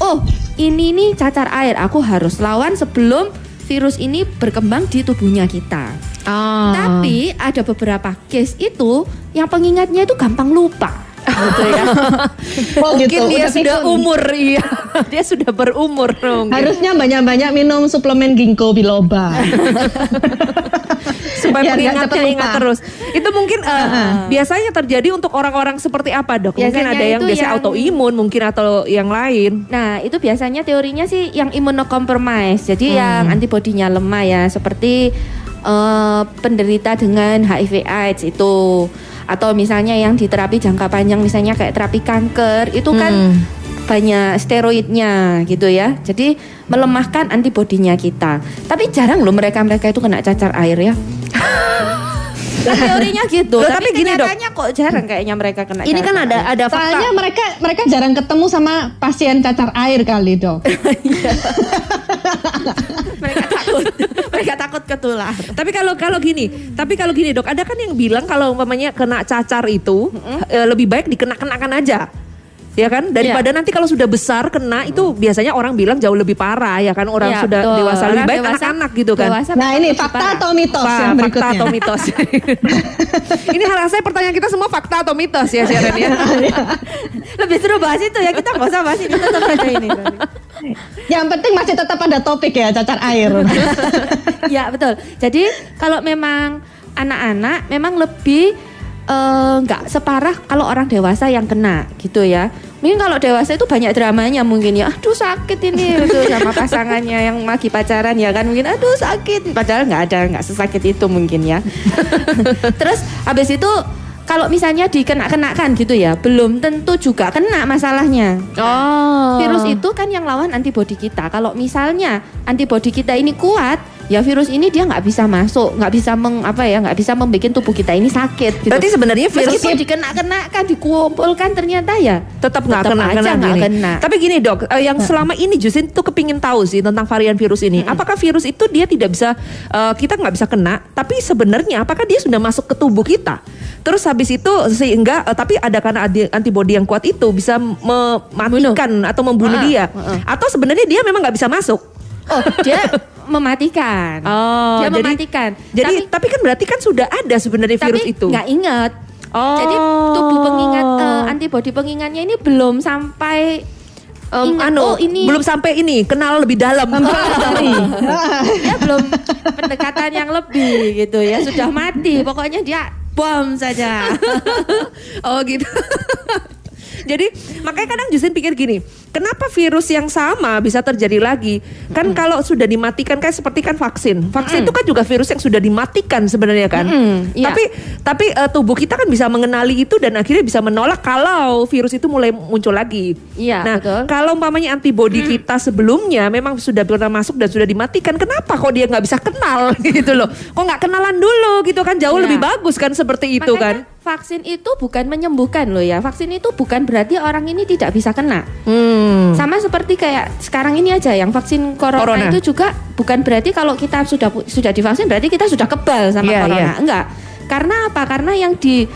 S5: oh, ini nih cacar air, aku harus lawan sebelum virus ini berkembang di tubuhnya kita.
S2: Ah.
S5: Tapi ada beberapa case itu yang pengingatnya itu gampang lupa. Gitu ya.
S1: Oh
S2: mungkin
S1: gitu.
S2: dia
S1: udah
S2: sudah
S1: pikun.
S2: umur iya, dia sudah berumur mungkin.
S1: Harusnya banyak-banyak minum suplemen ginkgo biloba.
S2: supaya
S1: cepet
S2: pengingatnya
S1: lupa.
S2: ingat terus. Itu mungkin eh, biasanya terjadi untuk orang-orang seperti apa dok? mungkin
S5: Biasanya
S2: ada yang biasa
S5: yang-
S2: autoimun, mungkin atau yang lain.
S5: Nah, itu biasanya teorinya sih yang imunocompromise. Jadi
S2: Hmm.
S5: yang antibodinya lemah ya, seperti eh, penderita dengan HIV AIDS itu atau misalnya yang di terapi jangka panjang misalnya kayak terapi kanker, itu kan
S2: Hmm.
S5: banyak steroidnya gitu ya. Jadi melemahkan antibodinya kita. Tapi jarang loh mereka-mereka itu kena cacar air ya. Teorinya gitu.
S2: Loh, tapi gini, Dok.
S5: kenyataannya kok jarang kayaknya mereka kena
S2: Ini kan ada
S5: air.
S2: ada fakta.
S1: Soalnya mereka mereka jarang ketemu sama pasien cacar air kali dok.
S5: mereka takut. mereka takut ketular.
S2: Tapi kalau kalau gini, tapi kalau gini dok, ada kan yang bilang kalau umpamanya kena cacar itu eh, lebih baik dikena-kenakan aja. Ya kan daripada nanti kalau sudah besar kena itu biasanya orang bilang jauh lebih parah ya kan orang
S5: Iya,
S2: sudah
S5: betul.
S2: dewasa lebih baik
S5: dewasa-
S2: anak-anak gitu kan.
S5: dewasa
S1: Nah ini fakta
S5: parah.
S1: atau mitos
S2: Apa,
S1: yang
S2: fakta
S1: berikutnya?
S2: atau mitos? Ini hal saya pertanyaan kita semua fakta atau mitos ya Sharon ya.
S5: Lebih seru bahas itu ya kita nggak usah bahas ini tetap aja ini.
S1: Yang penting masih tetap ada topik ya cacar air.
S5: ya betul. Jadi kalau memang anak-anak memang lebih eh, nggak separah kalau orang dewasa yang kena gitu ya. Mungkin kalau dewasa itu banyak dramanya mungkin ya. Aduh sakit ini itu sama pasangannya yang lagi pacaran ya kan mungkin aduh sakit. Padahal nggak ada nggak sesakit itu mungkin ya. Terus habis itu kalau misalnya dikena-kenakan gitu ya, belum tentu juga kena masalahnya.
S2: Oh.
S5: Virus itu kan yang lawan antibodi kita. Kalau misalnya antibodi kita ini kuat, ya virus ini dia nggak bisa masuk, nggak bisa meng, apa ya, nggak bisa membuat tubuh kita ini sakit. Gitu.
S2: Berarti sebenarnya virus
S5: Meskipun dikena-kenakan, dikumpulkan ternyata ya
S2: tetap nggak
S5: tetap
S2: kena
S5: aja
S2: kena
S5: nggak
S2: gini.
S5: kena.
S2: Tapi gini dok, eh, yang selama ini Jusin tuh kepingin tahu sih tentang varian virus ini. Apakah virus itu dia tidak bisa eh, kita nggak bisa kena, tapi sebenarnya apakah dia sudah masuk ke tubuh kita? Terus habis itu sehingga eh, tapi ada karena antibodi yang kuat itu bisa mematikan atau membunuh
S5: Ah,
S2: dia.
S5: ah.
S2: Atau sebenarnya dia memang nggak bisa masuk.
S5: Oh, dia mematikan.
S2: Oh,
S5: dia
S2: jadi-
S5: mematikan.
S2: Jadi tapi,
S5: tapi,
S2: kan berarti kan sudah ada sebenarnya virus
S5: tapi
S2: itu.
S5: nggak ingat.
S2: Oh.
S5: Jadi tubuh pengingat eh, antibodi pengingatnya ini belum sampai
S2: Em,
S5: ingat,
S2: anu,
S5: oh ini
S2: belum sampai ini kenal lebih dalam.
S5: dia belum pendekatan yang lebih gitu ya sudah mati pokoknya dia bom saja
S2: oh gitu. Jadi makanya kadang Justin pikir gini, kenapa virus yang sama bisa terjadi lagi? Kan kalau sudah dimatikan kayak seperti kan vaksin. Vaksin itu kan juga virus yang sudah dimatikan sebenarnya kan.
S5: Mm-mm, iya.
S2: Tapi tapi eh, tubuh kita kan bisa mengenali itu dan akhirnya bisa menolak kalau virus itu mulai muncul lagi.
S5: Iya,
S2: Nah,
S5: betul.
S2: kalau umpamanya antibodi kita sebelumnya memang sudah pernah masuk dan sudah dimatikan, kenapa kok dia nggak bisa kenal gitu loh? Kok nggak kenalan dulu gitu kan? Jauh
S5: Iya.
S2: lebih bagus kan seperti itu kan?
S5: Vaksin itu bukan menyembuhkan loh ya vaksin itu bukan berarti orang ini tidak bisa kena
S2: Hmm.
S5: sama seperti kayak sekarang ini aja yang vaksin corona,
S2: Corona.
S5: itu juga bukan berarti kalau kita sudah sudah divaksin berarti kita sudah kebal sama
S2: Iya,
S5: corona
S2: iya.
S5: enggak karena apa karena yang di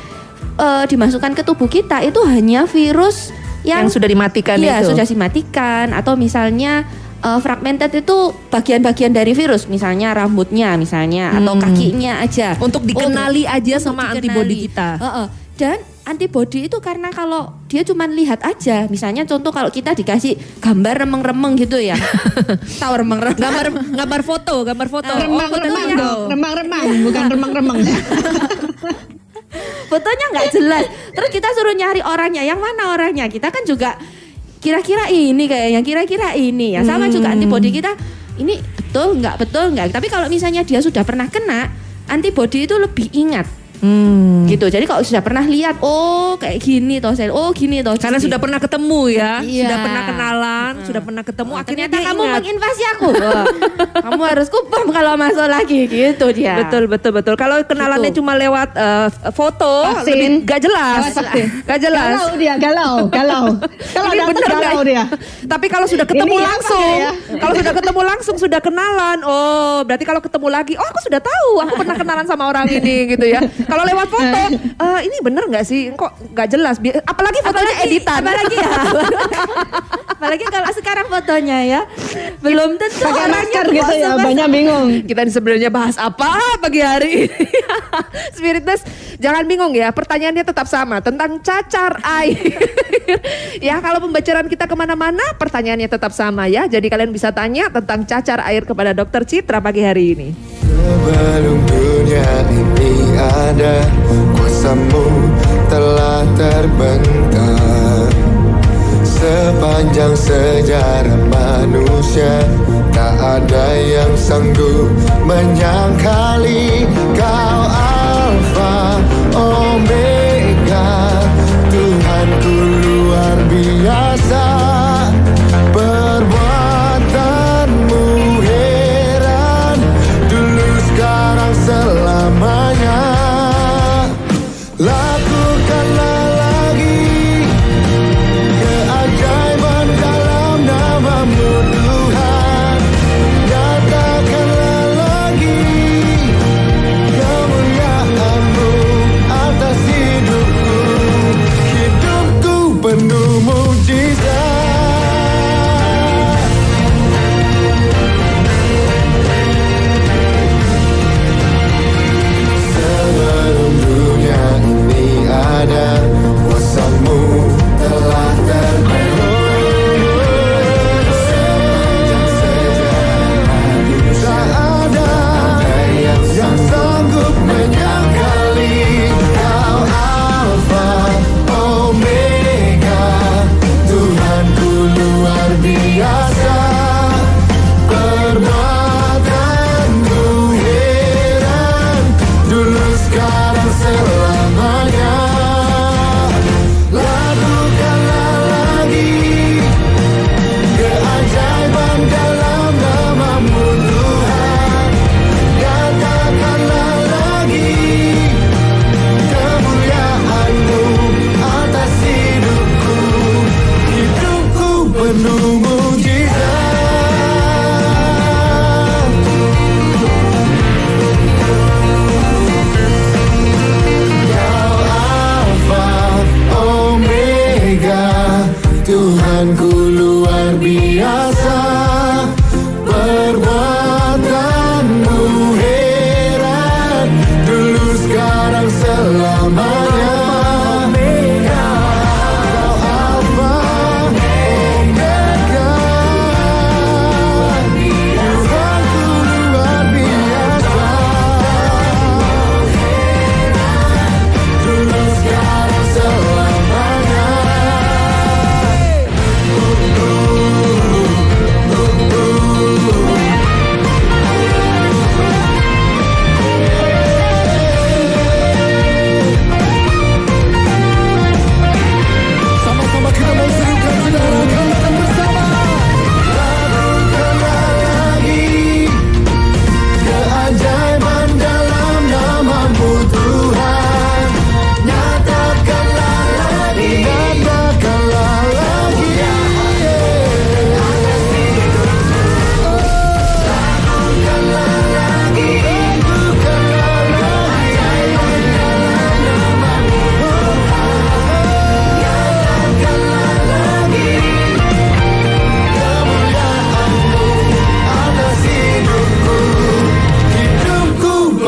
S5: eh, dimasukkan ke tubuh kita itu hanya virus yang,
S2: Yang sudah dimatikan
S5: iya,
S2: itu.
S5: sudah dimatikan atau misalnya eh, fragmented itu bagian-bagian dari virus misalnya rambutnya misalnya atau
S2: Hmm.
S5: kakinya aja
S2: Untuk dikenali aja
S5: untuk
S2: sama
S5: dikenali.
S2: antibodi kita.
S5: Heeh. Dan antibodi itu karena kalau dia cuma lihat aja, misalnya contoh kalau kita dikasih gambar remeng-remeng gitu ya, tahu remeng-remeng.
S2: gambar gambar foto, gambar foto.
S5: Oh,
S1: Remang-remang dong. Remang-remang, bukan remang-remang.
S5: fotonya nggak jelas. Terus kita suruh nyari orangnya, yang mana orangnya? Kita kan juga kira-kira ini kayaknya, kira-kira ini ya. Sama juga antibodi kita, ini betul nggak betul nggak. Tapi kalau misalnya dia sudah pernah kena, antibodi itu lebih ingat.
S2: Hmm.
S5: gitu jadi kalau sudah pernah lihat oh kayak gini toh sel oh gini toh
S2: Karena
S5: gini.
S2: sudah pernah ketemu ya,
S5: Iya.
S2: sudah pernah kenalan, sudah pernah ketemu.
S5: Wah,
S2: akhirnya
S5: ternyata kamu
S2: ingat.
S5: menginvasi aku kamu harus kupam kalau masuk lagi gitu dia
S2: Betul betul betul. Kalau kenalannya
S5: Gitu.
S2: cuma lewat eh, foto,
S1: Vaksin.
S2: lebih gak jelas,
S1: vaksin.
S2: gak jelas.
S1: Galau dia, galau, galau. Kalau
S2: Ini bener
S1: galau dia.
S2: Tapi kalau sudah ketemu
S1: Ini
S2: langsung,
S1: ya?
S2: kalau sudah ketemu langsung sudah kenalan, oh berarti kalau ketemu lagi, oh aku sudah tahu, aku pernah kenalan sama orang ini gitu ya. Kalau lewat foto, eh, ini bener nggak sih? Kok nggak jelas? Apalagi fotonya editan.
S5: apalagi ya apalagi kalau sekarang fotonya ya belum tentu
S1: Pakai masker gitu ya, banyak bingung.
S2: Kita sebenarnya bahas apa pagi hari ini? Spiritness, jangan bingung ya. Pertanyaannya tetap sama tentang cacar air. ya kalau pembacaran kita ke mana-mana, pertanyaannya tetap sama ya. Jadi kalian bisa tanya tentang cacar air kepada Dokter Citra pagi hari ini.
S7: Sebelum dunia ini ada. Kuasamu telah terbentang. Sepanjang sejarah manusia Tak ada yang sanggup menyangkali Kau Alfa Omega. Tuhanku luar biasa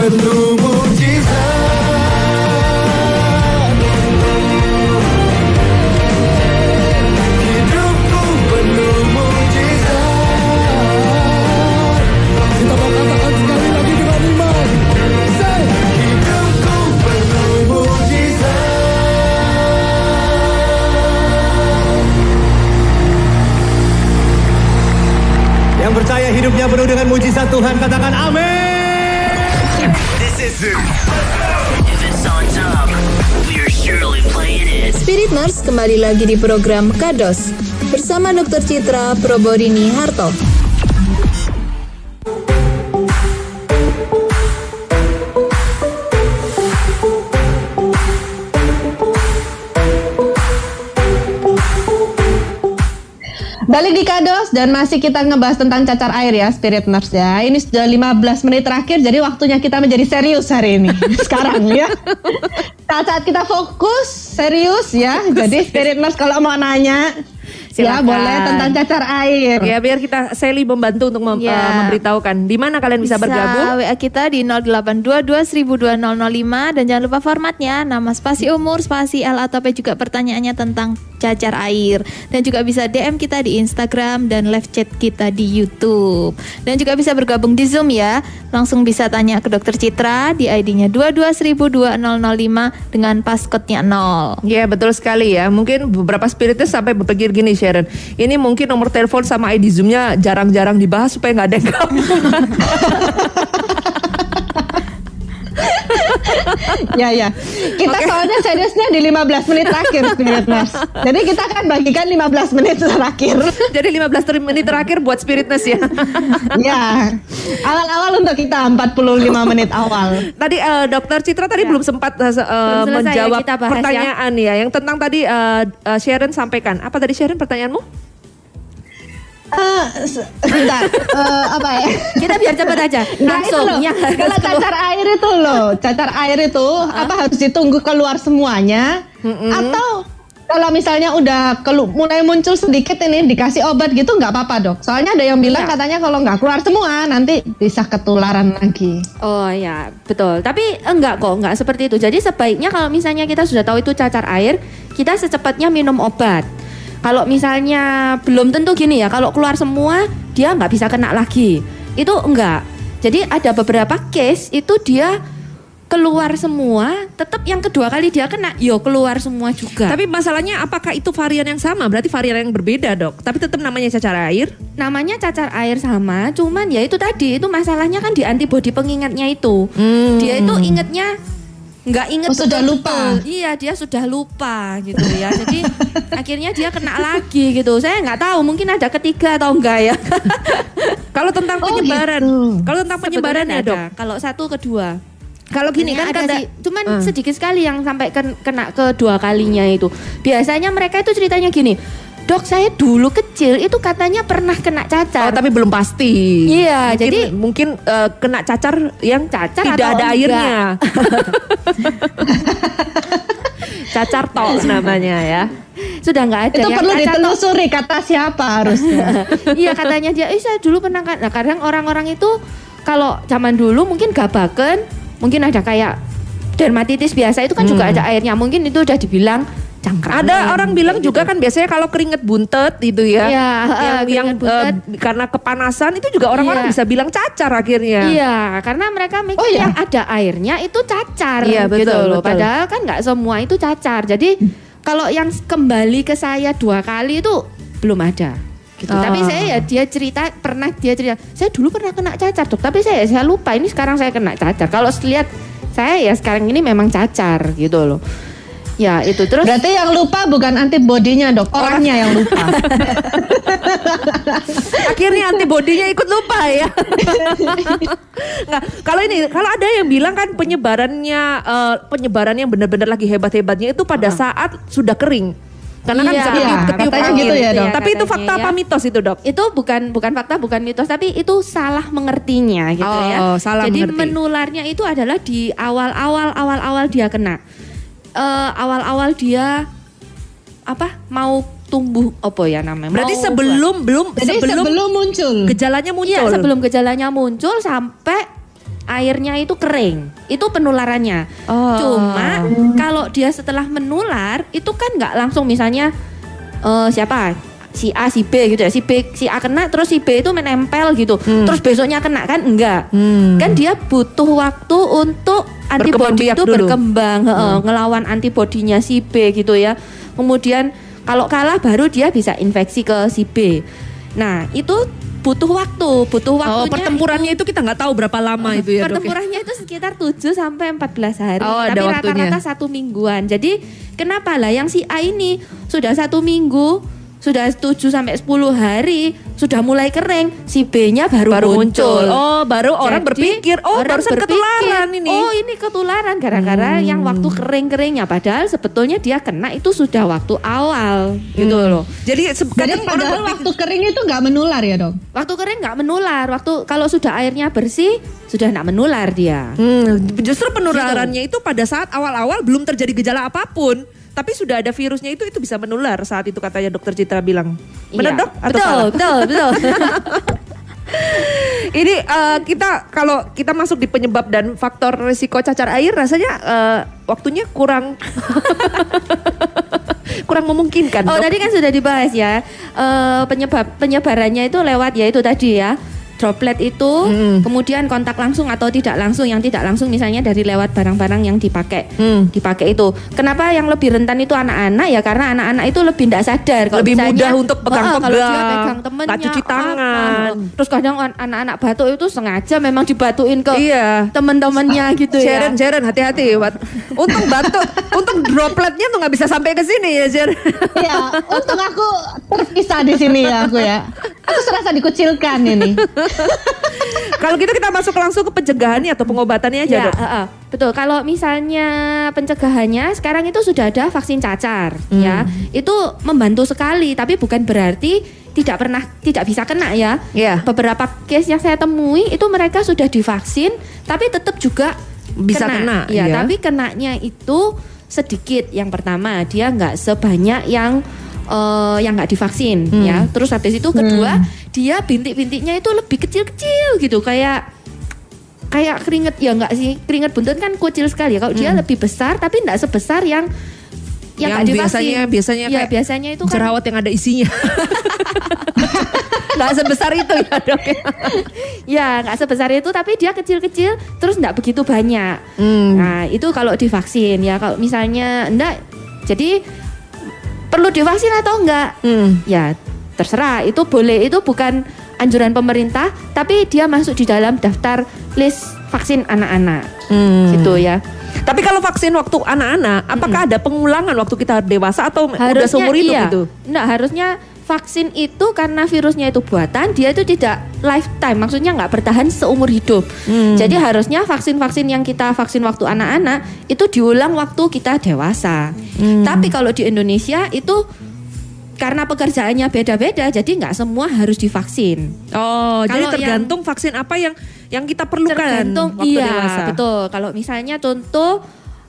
S4: with you. Kembali lagi di program Kados bersama Dr. Citra Proborini Harto.
S1: Balik di Kados dan masih kita ngebahas tentang cacar air ya Spirit Nurse ya. Ini sudah 15 menit terakhir jadi waktunya kita menjadi serius hari ini. Sekarang ya. Saat-saat kita fokus serius ya. Jadi Spirit Nurse kalau mau nanya ya
S2: Silakan.
S1: boleh tentang cacar air.
S2: Ya biar kita Sally membantu untuk mem-
S3: Ya.
S2: eh, memberitahukan di mana kalian bisa, bergabung.
S3: WA kita di 0822 dan jangan lupa formatnya nama spasi umur, spasi L atau P juga pertanyaannya tentang cacar air dan juga bisa DM kita di Instagram dan live chat kita di YouTube dan juga bisa bergabung di Zoom ya langsung bisa tanya ke Dokter Citra di ID-nya 22.2005 dengan passcode-nya 0
S2: Ya betul sekali ya. Mungkin beberapa spiritus sampai berpikir gini Sharon. Ini mungkin nomor telepon sama ID Zoom-nya jarang-jarang dibahas supaya nggak ada yang.
S1: Ya ya. Kita soalnya seriusnya di 15 menit terakhir Spirit Nurse. Jadi kita akan bagikan 15 menit terakhir.
S2: Jadi 15 ter- menit terakhir buat spiritness ya.
S1: ya. Awal-awal untuk kita 45 menit awal.
S2: tadi eh, Dokter Citra tadi belum sempat se- eh,
S5: Belum ya
S2: menjawab
S5: ya.
S2: pertanyaan ya. Yang tentang tadi eh, eh, Sharon sampaikan. Apa tadi Sharon pertanyaanmu?
S1: Eh, se- sebentar. Eh, apa ya?
S5: Kita biar cepat aja.
S1: Itu loh.
S5: yang harus
S1: Kalau cacar air itu loh, cacar air itu apa harus ditunggu keluar semuanya atau kalau misalnya udah kelu- mulai muncul sedikit ini dikasih obat gitu nggak apa-apa dok. Soalnya ada yang bilang
S5: Iya.
S1: katanya kalau nggak keluar semua nanti bisa ketularan lagi.
S5: Oh ya, betul. Tapi enggak kok, enggak seperti itu. Jadi sebaiknya kalau misalnya kita sudah tahu itu cacar air, kita secepatnya minum obat. Kalau misalnya belum tentu gini ya, kalau keluar semua dia nggak bisa kena lagi. Itu enggak. Jadi ada beberapa case itu dia keluar semua, tetap yang kedua kali dia kena, yo keluar semua juga.
S2: Tapi masalahnya apakah itu varian yang sama? Berarti varian yang berbeda dok. Tapi tetap namanya cacar air.
S5: namanya cacar air sama, cuman ya itu tadi itu masalahnya kan di antibodi pengingatnya itu.
S2: Hmm.
S5: Dia itu ingetnya nggak inget
S1: Oh, sudah lupa.
S5: Iya, dia sudah lupa gitu ya. Jadi akhirnya dia kena lagi gitu. Saya nggak tahu, mungkin ada ketiga atau enggak ya.
S2: Kalau tentang
S1: Oh,
S2: penyebaran,
S1: gitu.
S2: kalau tentang penyebaran ya dok.
S5: ada. Kalau satu kedua.
S2: Kalau gini kan
S5: ada
S2: kata
S5: sih, cuman
S2: Hmm.
S5: sedikit sekali yang sampai ken- kena kedua kalinya itu. Biasanya mereka itu ceritanya gini, dok saya dulu kecil itu katanya pernah kena
S2: Oh,
S5: cacar.
S2: tapi belum pasti.
S5: Iya,
S2: Mungkin-
S5: jadi-
S2: mungkin eh, kena cacar yang
S5: Cacar
S2: tidak
S5: atau
S2: ada
S5: enggak?
S2: airnya. cacar tok namanya ya.
S5: Sudah nggak ada.
S1: Itu
S5: Yang
S1: perlu ditelusuri kata siapa harusnya.
S5: iya katanya dia, eh saya dulu pernah kan. Nah kadang orang-orang itu kalau zaman dulu mungkin gabaken, mungkin ada kayak dermatitis biasa itu kan juga ada airnya. Mungkin itu udah dibilang cangkrangan.
S2: Ada orang bilang juga
S5: gitu.
S2: kan biasanya kalau keringet buntet gitu ya.
S5: Iya,
S2: yang
S5: eh,
S2: yang
S5: keringet buntet.
S2: eh, karena kepanasan itu juga orang-orang
S5: Iya.
S2: bisa bilang cacar akhirnya.
S5: Iya, karena mereka mikir
S1: Oh, iya?
S5: yang ada airnya itu cacar
S2: Iya,
S5: gitu
S2: betul,
S5: loh.
S2: betul.
S5: Padahal kan nggak semua itu cacar. Jadi kalau yang kembali ke saya dua kali itu belum ada. Gitu.
S2: Oh.
S5: Tapi saya ya dia cerita pernah dia cerita, saya dulu pernah kena cacar dok, tapi saya saya lupa ini sekarang saya kena cacar. Kalau lihat saya ya sekarang ini memang cacar gitu loh. Ya itu terus
S1: Berarti yang lupa bukan antibodinya dok, orangnya yang lupa.
S2: Akhirnya antibodinya ikut lupa ya. Nggak, kalau ini kalau ada yang bilang kan penyebarannya eh, penyebaran yang benar-benar lagi hebat-hebatnya itu pada saat sudah kering. Karena kan
S5: Iya,
S2: bisa
S1: iya, katanya
S2: angin.
S1: gitu ya, Dok.
S2: Tapi itu fakta apa
S5: ya.
S2: mitos itu dok?
S5: itu bukan bukan fakta bukan mitos tapi itu salah mengertinya gitu
S2: Oh,
S5: ya.
S2: salah
S5: Jadi
S2: mengerti.
S5: menularnya itu adalah di awal-awal awal-awal dia kena. Eh, awal-awal dia apa mau tumbuh apa ya namanya?
S2: Berarti
S5: Mau
S2: sebelum belum
S1: Jadi
S2: sebelum,
S1: sebelum, muncul.
S2: gejalanya
S5: Iya,
S2: muncul.
S5: sebelum gejalanya muncul sampai airnya itu kering. Itu penularannya.
S2: Oh.
S5: Cuma kalau dia setelah menular itu kan nggak langsung misalnya eh, siapa? Si A si B gitu ya. Si B si A kena terus si B itu menempel gitu. Terus besoknya kena kan enggak.
S2: Hmm.
S5: Kan dia butuh waktu untuk antibodi itu
S2: dulu.
S5: berkembang, heeh, ngelawan antibodinya si B gitu ya. Kemudian kalau kalah baru dia bisa infeksi ke si B. Nah, itu butuh waktu, butuh waktunya.
S2: Oh, pertempurannya itu kita nggak tahu berapa lama itu ya, Dok. ya?
S5: Pertempurannya itu sekitar 7 sampai 14 hari,
S2: Oh,
S5: tapi rata-rata satu mingguan. Jadi kenapa lah yang si A ini sudah satu minggu, sudah 7 sampai 10 hari, sudah mulai kering, si B-nya baru,
S2: Baru muncul.
S5: muncul.
S2: Oh, baru orang
S5: Jadi,
S2: berpikir, oh
S5: orang
S2: barusan
S5: berpikir,
S2: ketularan ini. Hmm.
S5: Oh ini ketularan gara-gara yang waktu kering-keringnya. Padahal sebetulnya dia kena itu sudah waktu awal gitu
S2: Hmm.
S5: loh.
S2: Jadi kadang orang
S1: padahal
S2: berpikir-
S1: waktu kering itu nggak menular ya dong?
S5: Waktu kering nggak menular. Waktu kalau sudah airnya bersih sudah nggak menular dia.
S2: Hmm, justru penularannya itu pada saat awal-awal belum terjadi gejala apa pun, tapi sudah ada virusnya itu itu bisa menular saat itu katanya dokter Citra bilang. Benar
S5: Iya.
S2: dok? Atau
S5: betul,
S2: salah?
S5: betul, betul.
S2: Ini eh, kita kalau kita masuk di penyebab dan faktor risiko cacar air rasanya eh, waktunya kurang kurang memungkinkan.
S5: Oh
S2: Dok.
S5: tadi kan sudah dibahas ya Eh, penyebab penyebarannya itu lewat ya itu tadi ya droplet itu
S2: Hmm.
S5: kemudian kontak langsung atau tidak langsung yang tidak langsung misalnya dari lewat barang-barang yang dipakai
S2: Hmm.
S5: dipakai itu kenapa yang lebih rentan itu anak-anak ya karena anak-anak itu lebih tidak sadar kalau
S2: Lebih
S5: misalnya,
S2: mudah untuk pegang-pegang,
S5: "Oh, kalau dia pegang temennya
S2: cuci
S5: apa."
S2: tangan.
S5: terus kadang an- anak-anak batuk itu sengaja memang dibatuin ke
S2: Iya.
S5: teman-temannya gitu ya
S2: Sharon, Sharon hati-hati. Untung batuk, untung dropletnya tuh nggak bisa sampai ke sini ya Sharon.
S1: Iya, untung aku terpisah di sini ya aku ya. Aku serasa dikucilkan ini.
S2: Kalau gitu kita masuk langsung ke pencegahannya atau pengobatannya aja
S5: Ya,
S2: dok.
S5: heeh. betul. Kalau misalnya pencegahannya sekarang itu sudah ada vaksin cacar,
S2: Hmm.
S5: ya. Itu membantu sekali, tapi bukan berarti tidak pernah tidak bisa kena ya.
S2: Iya.
S5: Beberapa case yang saya temui itu mereka sudah divaksin, tapi tetap juga
S2: Bisa kena,
S5: Ya,
S2: iya.
S5: tapi kenanya itu sedikit. Yang pertama, dia nggak sebanyak yang eh, yang nggak divaksin,
S2: Hmm.
S5: ya. Terus habis itu kedua, dia bintik-bintiknya itu lebih kecil-kecil gitu, kayak kayak keringet ya nggak sih keringet buntut kan kecil sekali ya kalau dia lebih besar tapi nggak sebesar yang
S2: Yang
S5: yang
S2: biasanya- biasanya
S5: ya
S2: kayak
S5: biasanya itu kan
S2: Jerawat yang ada isinya. Nggak sebesar itu ya dok. ya?
S5: ya nggak sebesar itu tapi dia kecil-kecil terus nggak begitu banyak
S2: Hmm.
S5: nah itu kalau divaksin ya kalau misalnya enggak jadi perlu divaksin atau enggak
S2: Hmm.
S5: ya terserah itu boleh itu bukan anjuran pemerintah tapi dia masuk di dalam daftar list vaksin anak-anak
S2: Hmm.
S5: gitu ya
S2: Tapi kalau vaksin waktu anak-anak, apakah ada pengulangan waktu kita dewasa atau udah seumur hidup
S5: iya.
S2: itu?
S5: Nggak, harusnya vaksin itu karena virusnya itu buatan, dia itu tidak lifetime, maksudnya nggak bertahan seumur hidup.
S2: Hmm.
S5: Jadi harusnya vaksin-vaksin yang kita vaksin waktu anak-anak itu diulang waktu kita dewasa.
S2: Hmm.
S5: Tapi kalau di Indonesia itu karena pekerjaannya beda-beda, jadi nggak semua harus divaksin.
S2: Oh, jadi
S5: Kalau
S2: tergantung vaksin apa yang yang kita perlukan
S5: Tergantung
S2: waktu
S5: iya
S2: dewasa.
S5: betul. Kalau misalnya contoh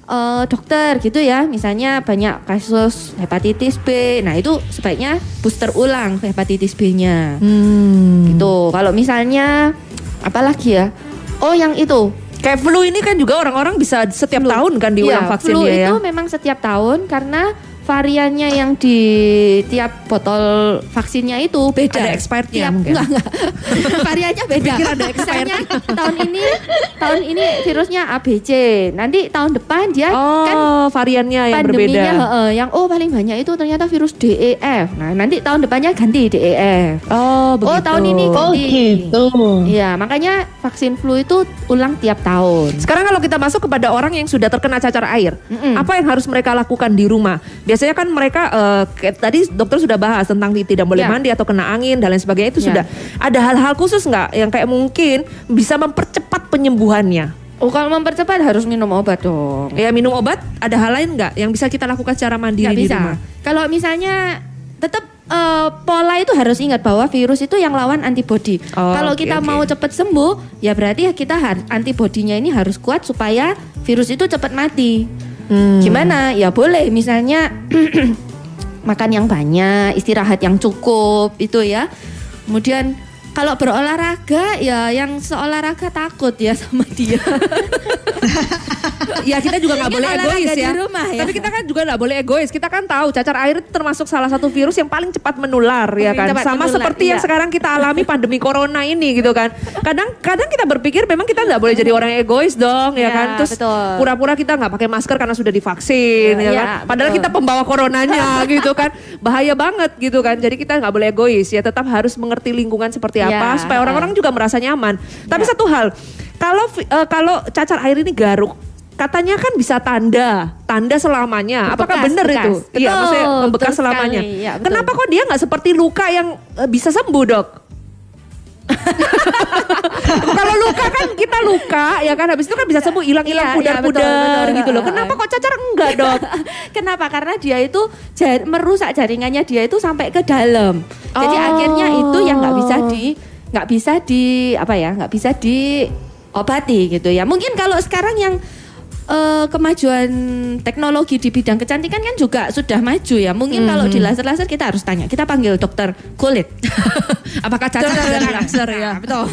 S5: eh, dokter gitu ya, misalnya banyak kasus hepatitis B, nah itu sebaiknya booster ulang hepatitis B-nya.
S2: Hmm.
S5: Gitu. Kalau misalnya apalagi ya? Oh yang itu
S2: Kayak flu ini kan juga orang-orang bisa setiap
S5: Flu.
S2: tahun kan diulang
S5: Iya,
S2: vaksin
S5: flu
S2: ya.
S5: itu memang setiap tahun karena variannya yang di tiap botol vaksinnya itu beda.
S2: Ada expirednya
S5: Tiap-
S2: mungkin?
S5: Enggak, enggak. variannya beda.
S2: Pikir ada
S5: Misalnya tahun ini tahun ini virusnya ABC. Nanti tahun depan dia
S2: Oh,
S5: kan
S2: variannya yang berbeda.
S5: heeh, yang oh paling banyak itu ternyata virus DEF. Nah, nanti tahun depannya ganti DEF.
S2: Oh, begitu.
S5: Oh, tahun ini
S1: Oh
S5: ganti.
S1: gitu.
S5: Iya, makanya vaksin flu itu ulang tiap tahun.
S2: Sekarang kalau kita masuk kepada orang yang sudah terkena cacar air,
S5: Mm-mm.
S2: apa yang harus mereka lakukan di rumah? Biasanya kan mereka kayak tadi dokter sudah bahas tentang tidak boleh
S5: Ya.
S2: mandi atau kena angin dan lain sebagainya itu
S5: Ya.
S2: sudah ada hal-hal khusus nggak yang kayak mungkin bisa mempercepat penyembuhannya?
S5: Oh, kalau mempercepat harus minum obat dong.
S2: Ya minum obat, ada hal lain nggak yang bisa kita lakukan secara mandiri di
S5: bisa.
S2: rumah?
S5: Kalau misalnya tetap eh, pola itu harus ingat bahwa virus itu yang lawan antibodi.
S2: Oh,
S5: Kalau
S2: oke,
S5: kita
S2: oke.
S5: mau cepat sembuh, ya berarti kita har- antibodinya ini harus kuat supaya virus itu cepat mati.
S2: Hmm.
S5: Gimana? Ya boleh misalnya makan yang banyak, istirahat yang cukup itu ya. Kemudian kalau berolahraga ya yang seolahraga takut ya sama dia.
S2: ya kita juga nggak boleh egois
S5: di
S2: ya.
S5: rumah ya.
S2: Tapi kita kan juga nggak boleh egois. Kita kan tahu cacar air itu termasuk salah satu virus yang paling cepat menular ya kan.
S5: cepat
S2: Sama
S5: menular,
S2: seperti yang
S5: iya.
S2: sekarang kita alami pandemi corona ini gitu kan. Kadang kadang kita berpikir memang kita nggak boleh jadi orang yang egois dong ya
S5: Iya,
S2: kan. Terus pura-pura kita nggak pakai masker karena sudah divaksin
S5: Iya,
S2: ya
S5: iya,
S2: kan. Padahal
S5: betul.
S2: kita pembawa coronanya gitu kan. Bahaya banget gitu kan. Jadi kita nggak boleh egois ya. Tetap harus mengerti lingkungan seperti apa
S5: Iya,
S2: supaya orang-orang juga merasa nyaman. Tapi satu hal, kalau eh, kalau cacar air ini garuk Katanya kan bisa tanda, tanda selamanya. Apakah
S5: Bekas,
S2: benar
S5: bekas.
S2: itu? Iya, maksudnya membekas selamanya.
S5: Iya, betul.
S2: Kenapa kok dia nggak seperti luka yang eh, bisa sembuh, dok? Kalau luka kan kita luka ya kan habis itu kan bisa sembuh hilang-hilang
S5: Iya, iya,
S2: pudar-pudar
S5: betul, betul.
S2: gitu loh. Kenapa kok cacar enggak, Dok?
S5: Kenapa? Karena dia itu jar- merusak jaringannya dia itu sampai ke dalam. Jadi
S2: Oh.
S5: akhirnya itu yang nggak bisa di nggak bisa di apa ya nggak bisa diobati gitu ya. Mungkin kalau sekarang yang eh, kemajuan teknologi di bidang kecantikan kan juga sudah maju ya. Mungkin kalau di laser-laser kita harus tanya. Kita panggil dokter kulit.
S2: Apakah
S5: Dokter
S2: dari
S5: kulit.
S2: laser ya?
S5: Nah, betul.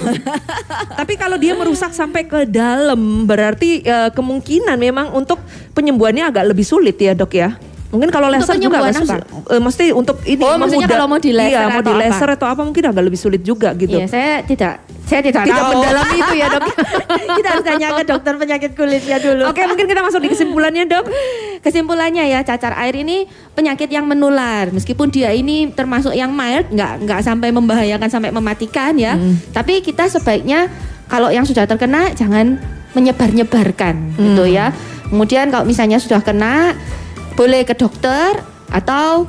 S2: Tapi kalau dia merusak sampai ke dalam, berarti eh, kemungkinan memang untuk penyembuhannya agak lebih sulit ya dok ya? Mungkin kalau laser juga
S5: apa?
S2: susah. Eh, mesti untuk ini
S5: Oh,
S2: memudah-
S5: kalau mau di laser
S2: iya, mau di laser
S5: apa?
S2: atau apa mungkin agak lebih sulit juga gitu.
S5: Iya, saya tidak saya tidak,
S2: Tidak
S5: tahu.
S2: mendalami itu ya, Dok.
S5: kita harus tanya ke dokter penyakit kulitnya dulu.
S2: Oke, mungkin kita masuk di kesimpulannya dok.
S5: Kesimpulannya ya cacar air ini penyakit yang menular. Meskipun dia ini termasuk yang mild, nggak nggak sampai membahayakan sampai mematikan ya. Tapi kita sebaiknya kalau yang sudah terkena jangan menyebar-nyebarkan gitu ya. Kemudian kalau misalnya sudah kena boleh ke dokter atau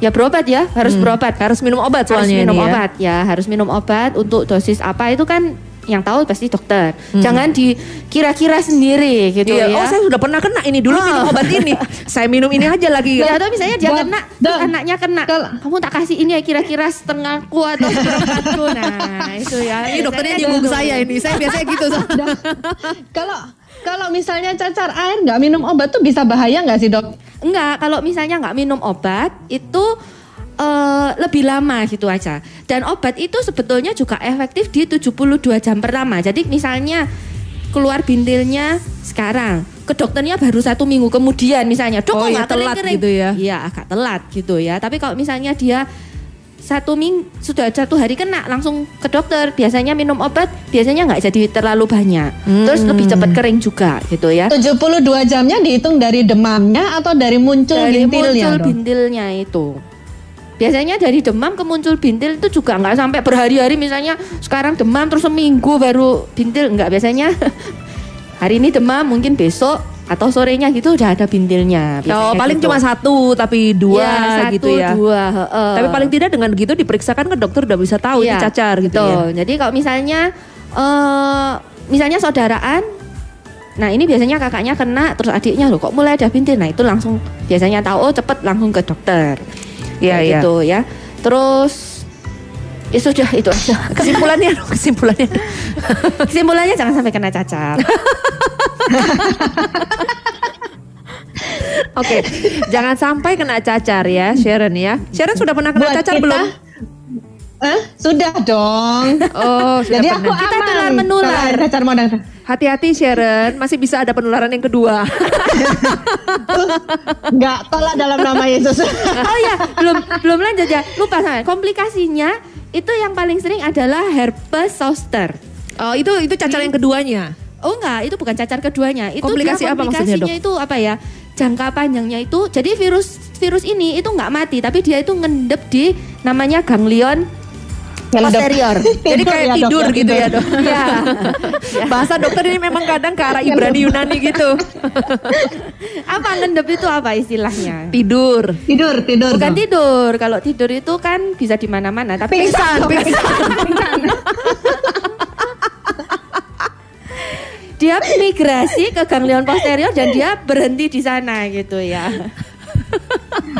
S5: ya berobat ya, harus berobat.
S2: Harus minum obat
S5: harus
S2: soalnya
S5: minum
S2: ini ya.
S5: obat ya, harus minum obat untuk dosis apa itu kan yang tahu pasti dokter. Jangan dikira-kira sendiri gitu
S2: Iya,
S5: ya.
S2: oh saya sudah pernah kena ini dulu
S5: Oh.
S2: minum obat ini. saya minum ini aja lagi.
S5: Ya atau misalnya dia kena, terus anaknya kena. Kamu tak kasih ini ya kira-kira setengahku atau seperempatku. Nah itu ya.
S2: Ini dokternya nyinggung saya ini. Saya biasanya gitu.
S1: Kalau kalau misalnya cacar air nggak minum obat tuh bisa bahaya nggak sih dok?
S5: Enggak, kalau misalnya nggak minum obat itu eh, lebih lama gitu aja. Dan obat itu sebetulnya juga efektif di 72 jam pertama. Jadi misalnya keluar bintilnya sekarang, ke dokternya baru satu minggu kemudian misalnya. Dok,
S2: Oh
S5: kok nggak
S2: telat
S5: kering-kering?"
S2: gitu ya.
S5: Iya, agak telat gitu ya. Tapi kalau misalnya dia satu minggu sudah satu hari kena langsung ke dokter. Biasanya minum obat biasanya nggak jadi terlalu banyak. Terus lebih cepat kering juga gitu ya.
S1: 72 jamnya dihitung dari demamnya atau dari muncul
S5: dari
S1: bintilnya
S5: muncul
S1: dok?
S5: bintilnya itu. Biasanya dari demam ke muncul bintil itu juga nggak sampai berhari-hari. Misalnya sekarang demam terus seminggu baru bintil nggak biasanya. Hari ini demam mungkin besok atau sorenya gitu udah ada bintilnya.
S2: Oh, paling
S5: gitu.
S2: cuma satu tapi dua
S5: Ya, satu,
S2: gitu ya.
S5: dua, heeh.
S2: Tapi paling tidak dengan begitu diperiksakan ke dokter udah bisa tahu ini
S5: Iya,
S2: cacar gitu
S5: betul.
S2: ya.
S5: Jadi kalau misalnya eh misalnya saudaraan Nah ini biasanya kakaknya kena terus adiknya loh kok mulai ada bintil. Nah itu langsung biasanya tahu oh cepet langsung ke dokter.
S2: Iya, iya.
S5: gitu ya. Terus ya sudah itu aja.
S2: Kesimpulannya, kesimpulannya.
S5: Kesimpulannya jangan sampai kena cacar.
S2: Oke, jangan sampai kena cacar ya, Sharon ya. Sharon sudah pernah kena
S1: Buat
S2: cacar
S1: kita-
S2: belum?
S1: Eh, sudah dong.
S2: Oh, sudah
S1: Jadi
S2: pernah.
S1: aku
S5: Kita
S1: aman.
S5: menular.
S1: Cacar datang.
S2: Hati-hati Sharon, masih bisa ada penularan yang kedua.
S1: Enggak, tolak dalam nama Yesus.
S5: oh ya belum belum lanjut ya. Lupa sama. Komplikasinya itu yang paling sering adalah herpes zoster.
S2: Oh, itu itu cacar yang keduanya.
S5: Oh enggak, itu bukan cacar keduanya. Itu
S2: Komplikasi
S5: dia
S2: apa maksudnya,
S5: komplikasinya itu apa ya? Jangka panjangnya itu jadi virus virus ini itu nggak mati tapi dia itu ngendep di namanya ganglion posterior.
S2: Jadi kayak
S1: ya, dok,
S2: tidur
S1: ya,
S2: gitu ya, Dok.
S5: Iya.
S2: Bahasa dokter ini memang kadang ke arah Ibrani Yunani gitu.
S5: apa ngendep itu apa istilahnya?
S2: Tidur.
S1: Tidur, tidur.
S5: Bukan
S1: dong.
S5: tidur. Kalau tidur itu kan bisa di mana-mana tapi
S1: Pingsan, pingsan.
S5: Dia migrasi ke ganglion posterior dan dia berhenti di sana gitu ya.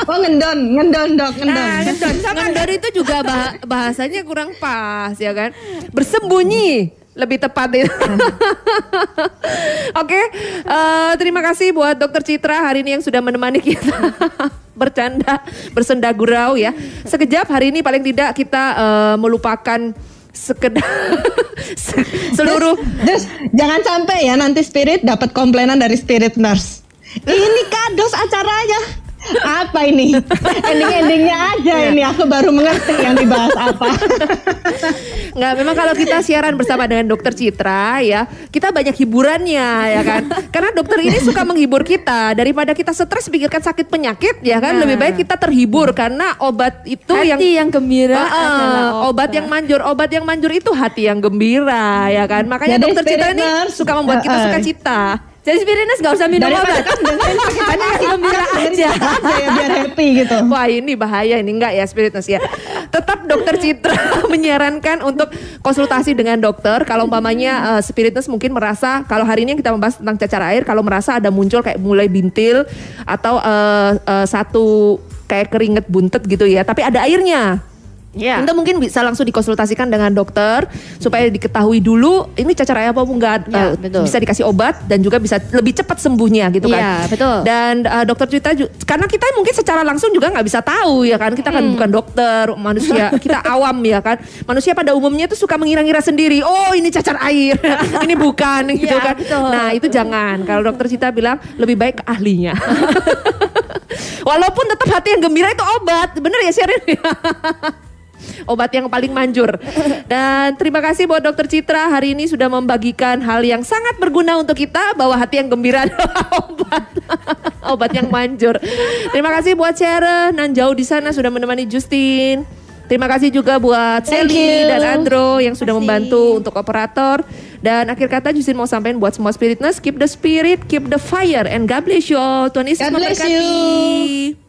S1: Oh ngendon, ngendon dok, ngendon.
S5: Nah, ngendon sama
S2: Ngendor itu juga bah- bahasanya kurang pas ya kan. Bersembunyi lebih tepat itu. Oke, eh, terima kasih buat Dokter Citra hari ini yang sudah menemani kita bercanda, bersenda gurau ya. Sekejap hari ini paling tidak kita eh, melupakan sekedar se- seluruh
S1: Terus jangan sampai ya nanti spirit dapat komplainan dari spirit nurse. Ini kados acaranya. Apa ini? Ending-endingnya aja
S2: Iya.
S1: ini aku baru mengerti yang dibahas apa.
S2: Nggak, memang kalau kita siaran bersama dengan dokter Citra ya, kita banyak hiburannya ya kan. Karena dokter ini suka menghibur kita daripada kita stres pikirkan sakit penyakit ya kan.
S5: Nah.
S2: Lebih baik kita terhibur karena obat itu
S5: Hati
S2: yang
S5: yang gembira
S2: ah,
S5: adalah
S2: obat yang manjur, obat yang manjur itu hati yang gembira ya kan. Makanya
S1: Jadi
S2: dokter Citra ini suka membuat kita suka cita.
S5: Jadi Spiritus gak usah minum
S1: Daripada
S5: obat.
S1: kan dengerin hati,
S5: gembira aja.
S1: aja ya biar happy gitu.
S2: Wah ini bahaya ini enggak ya spiritness ya. Tetap dokter Citra menyarankan untuk konsultasi dengan dokter. Kalau umpamanya uh, spiritness mungkin merasa kalau hari ini kita membahas tentang cacar air, kalau merasa ada muncul kayak mulai bintil atau uh, uh, satu kayak keringet buntet gitu ya, tapi ada airnya.
S5: Ya.
S2: Anda mungkin bisa langsung dikonsultasikan dengan dokter supaya diketahui dulu ini cacar air apa enggak
S5: Ya,
S2: eh,
S5: betul.
S2: bisa dikasih obat dan juga bisa lebih cepat sembuhnya gitu kan.
S5: Iya, betul.
S2: Dan uh, dokter Cita ju- karena kita mungkin secara langsung juga nggak bisa tahu ya kan kita kan
S5: Hmm.
S2: bukan dokter manusia kita awam ya kan manusia pada umumnya itu suka mengira-ngira sendiri oh ini cacar air ini bukan gitu
S5: Iya,
S2: kan.
S5: betul.
S2: Nah itu jangan kalau dokter Cita bilang lebih baik ke ahlinya. Walaupun tetap hati yang gembira itu obat bener ya Sherin? Obat yang paling manjur. Dan terima kasih buat Dokter Citra hari ini sudah membagikan hal yang sangat berguna untuk kita bahwa hati yang gembira adalah obat. obat yang manjur. Terima kasih buat Sharon dan jauh di sana sudah menemani Justin. Terima kasih juga buat Sally dan Andro yang sudah
S5: Kasih.
S2: membantu untuk operator. Dan akhir kata Justin mau sampaikan buat semua spiritness, keep the spirit, keep the fire, and God bless you all. Tuhan Yesus memberkati.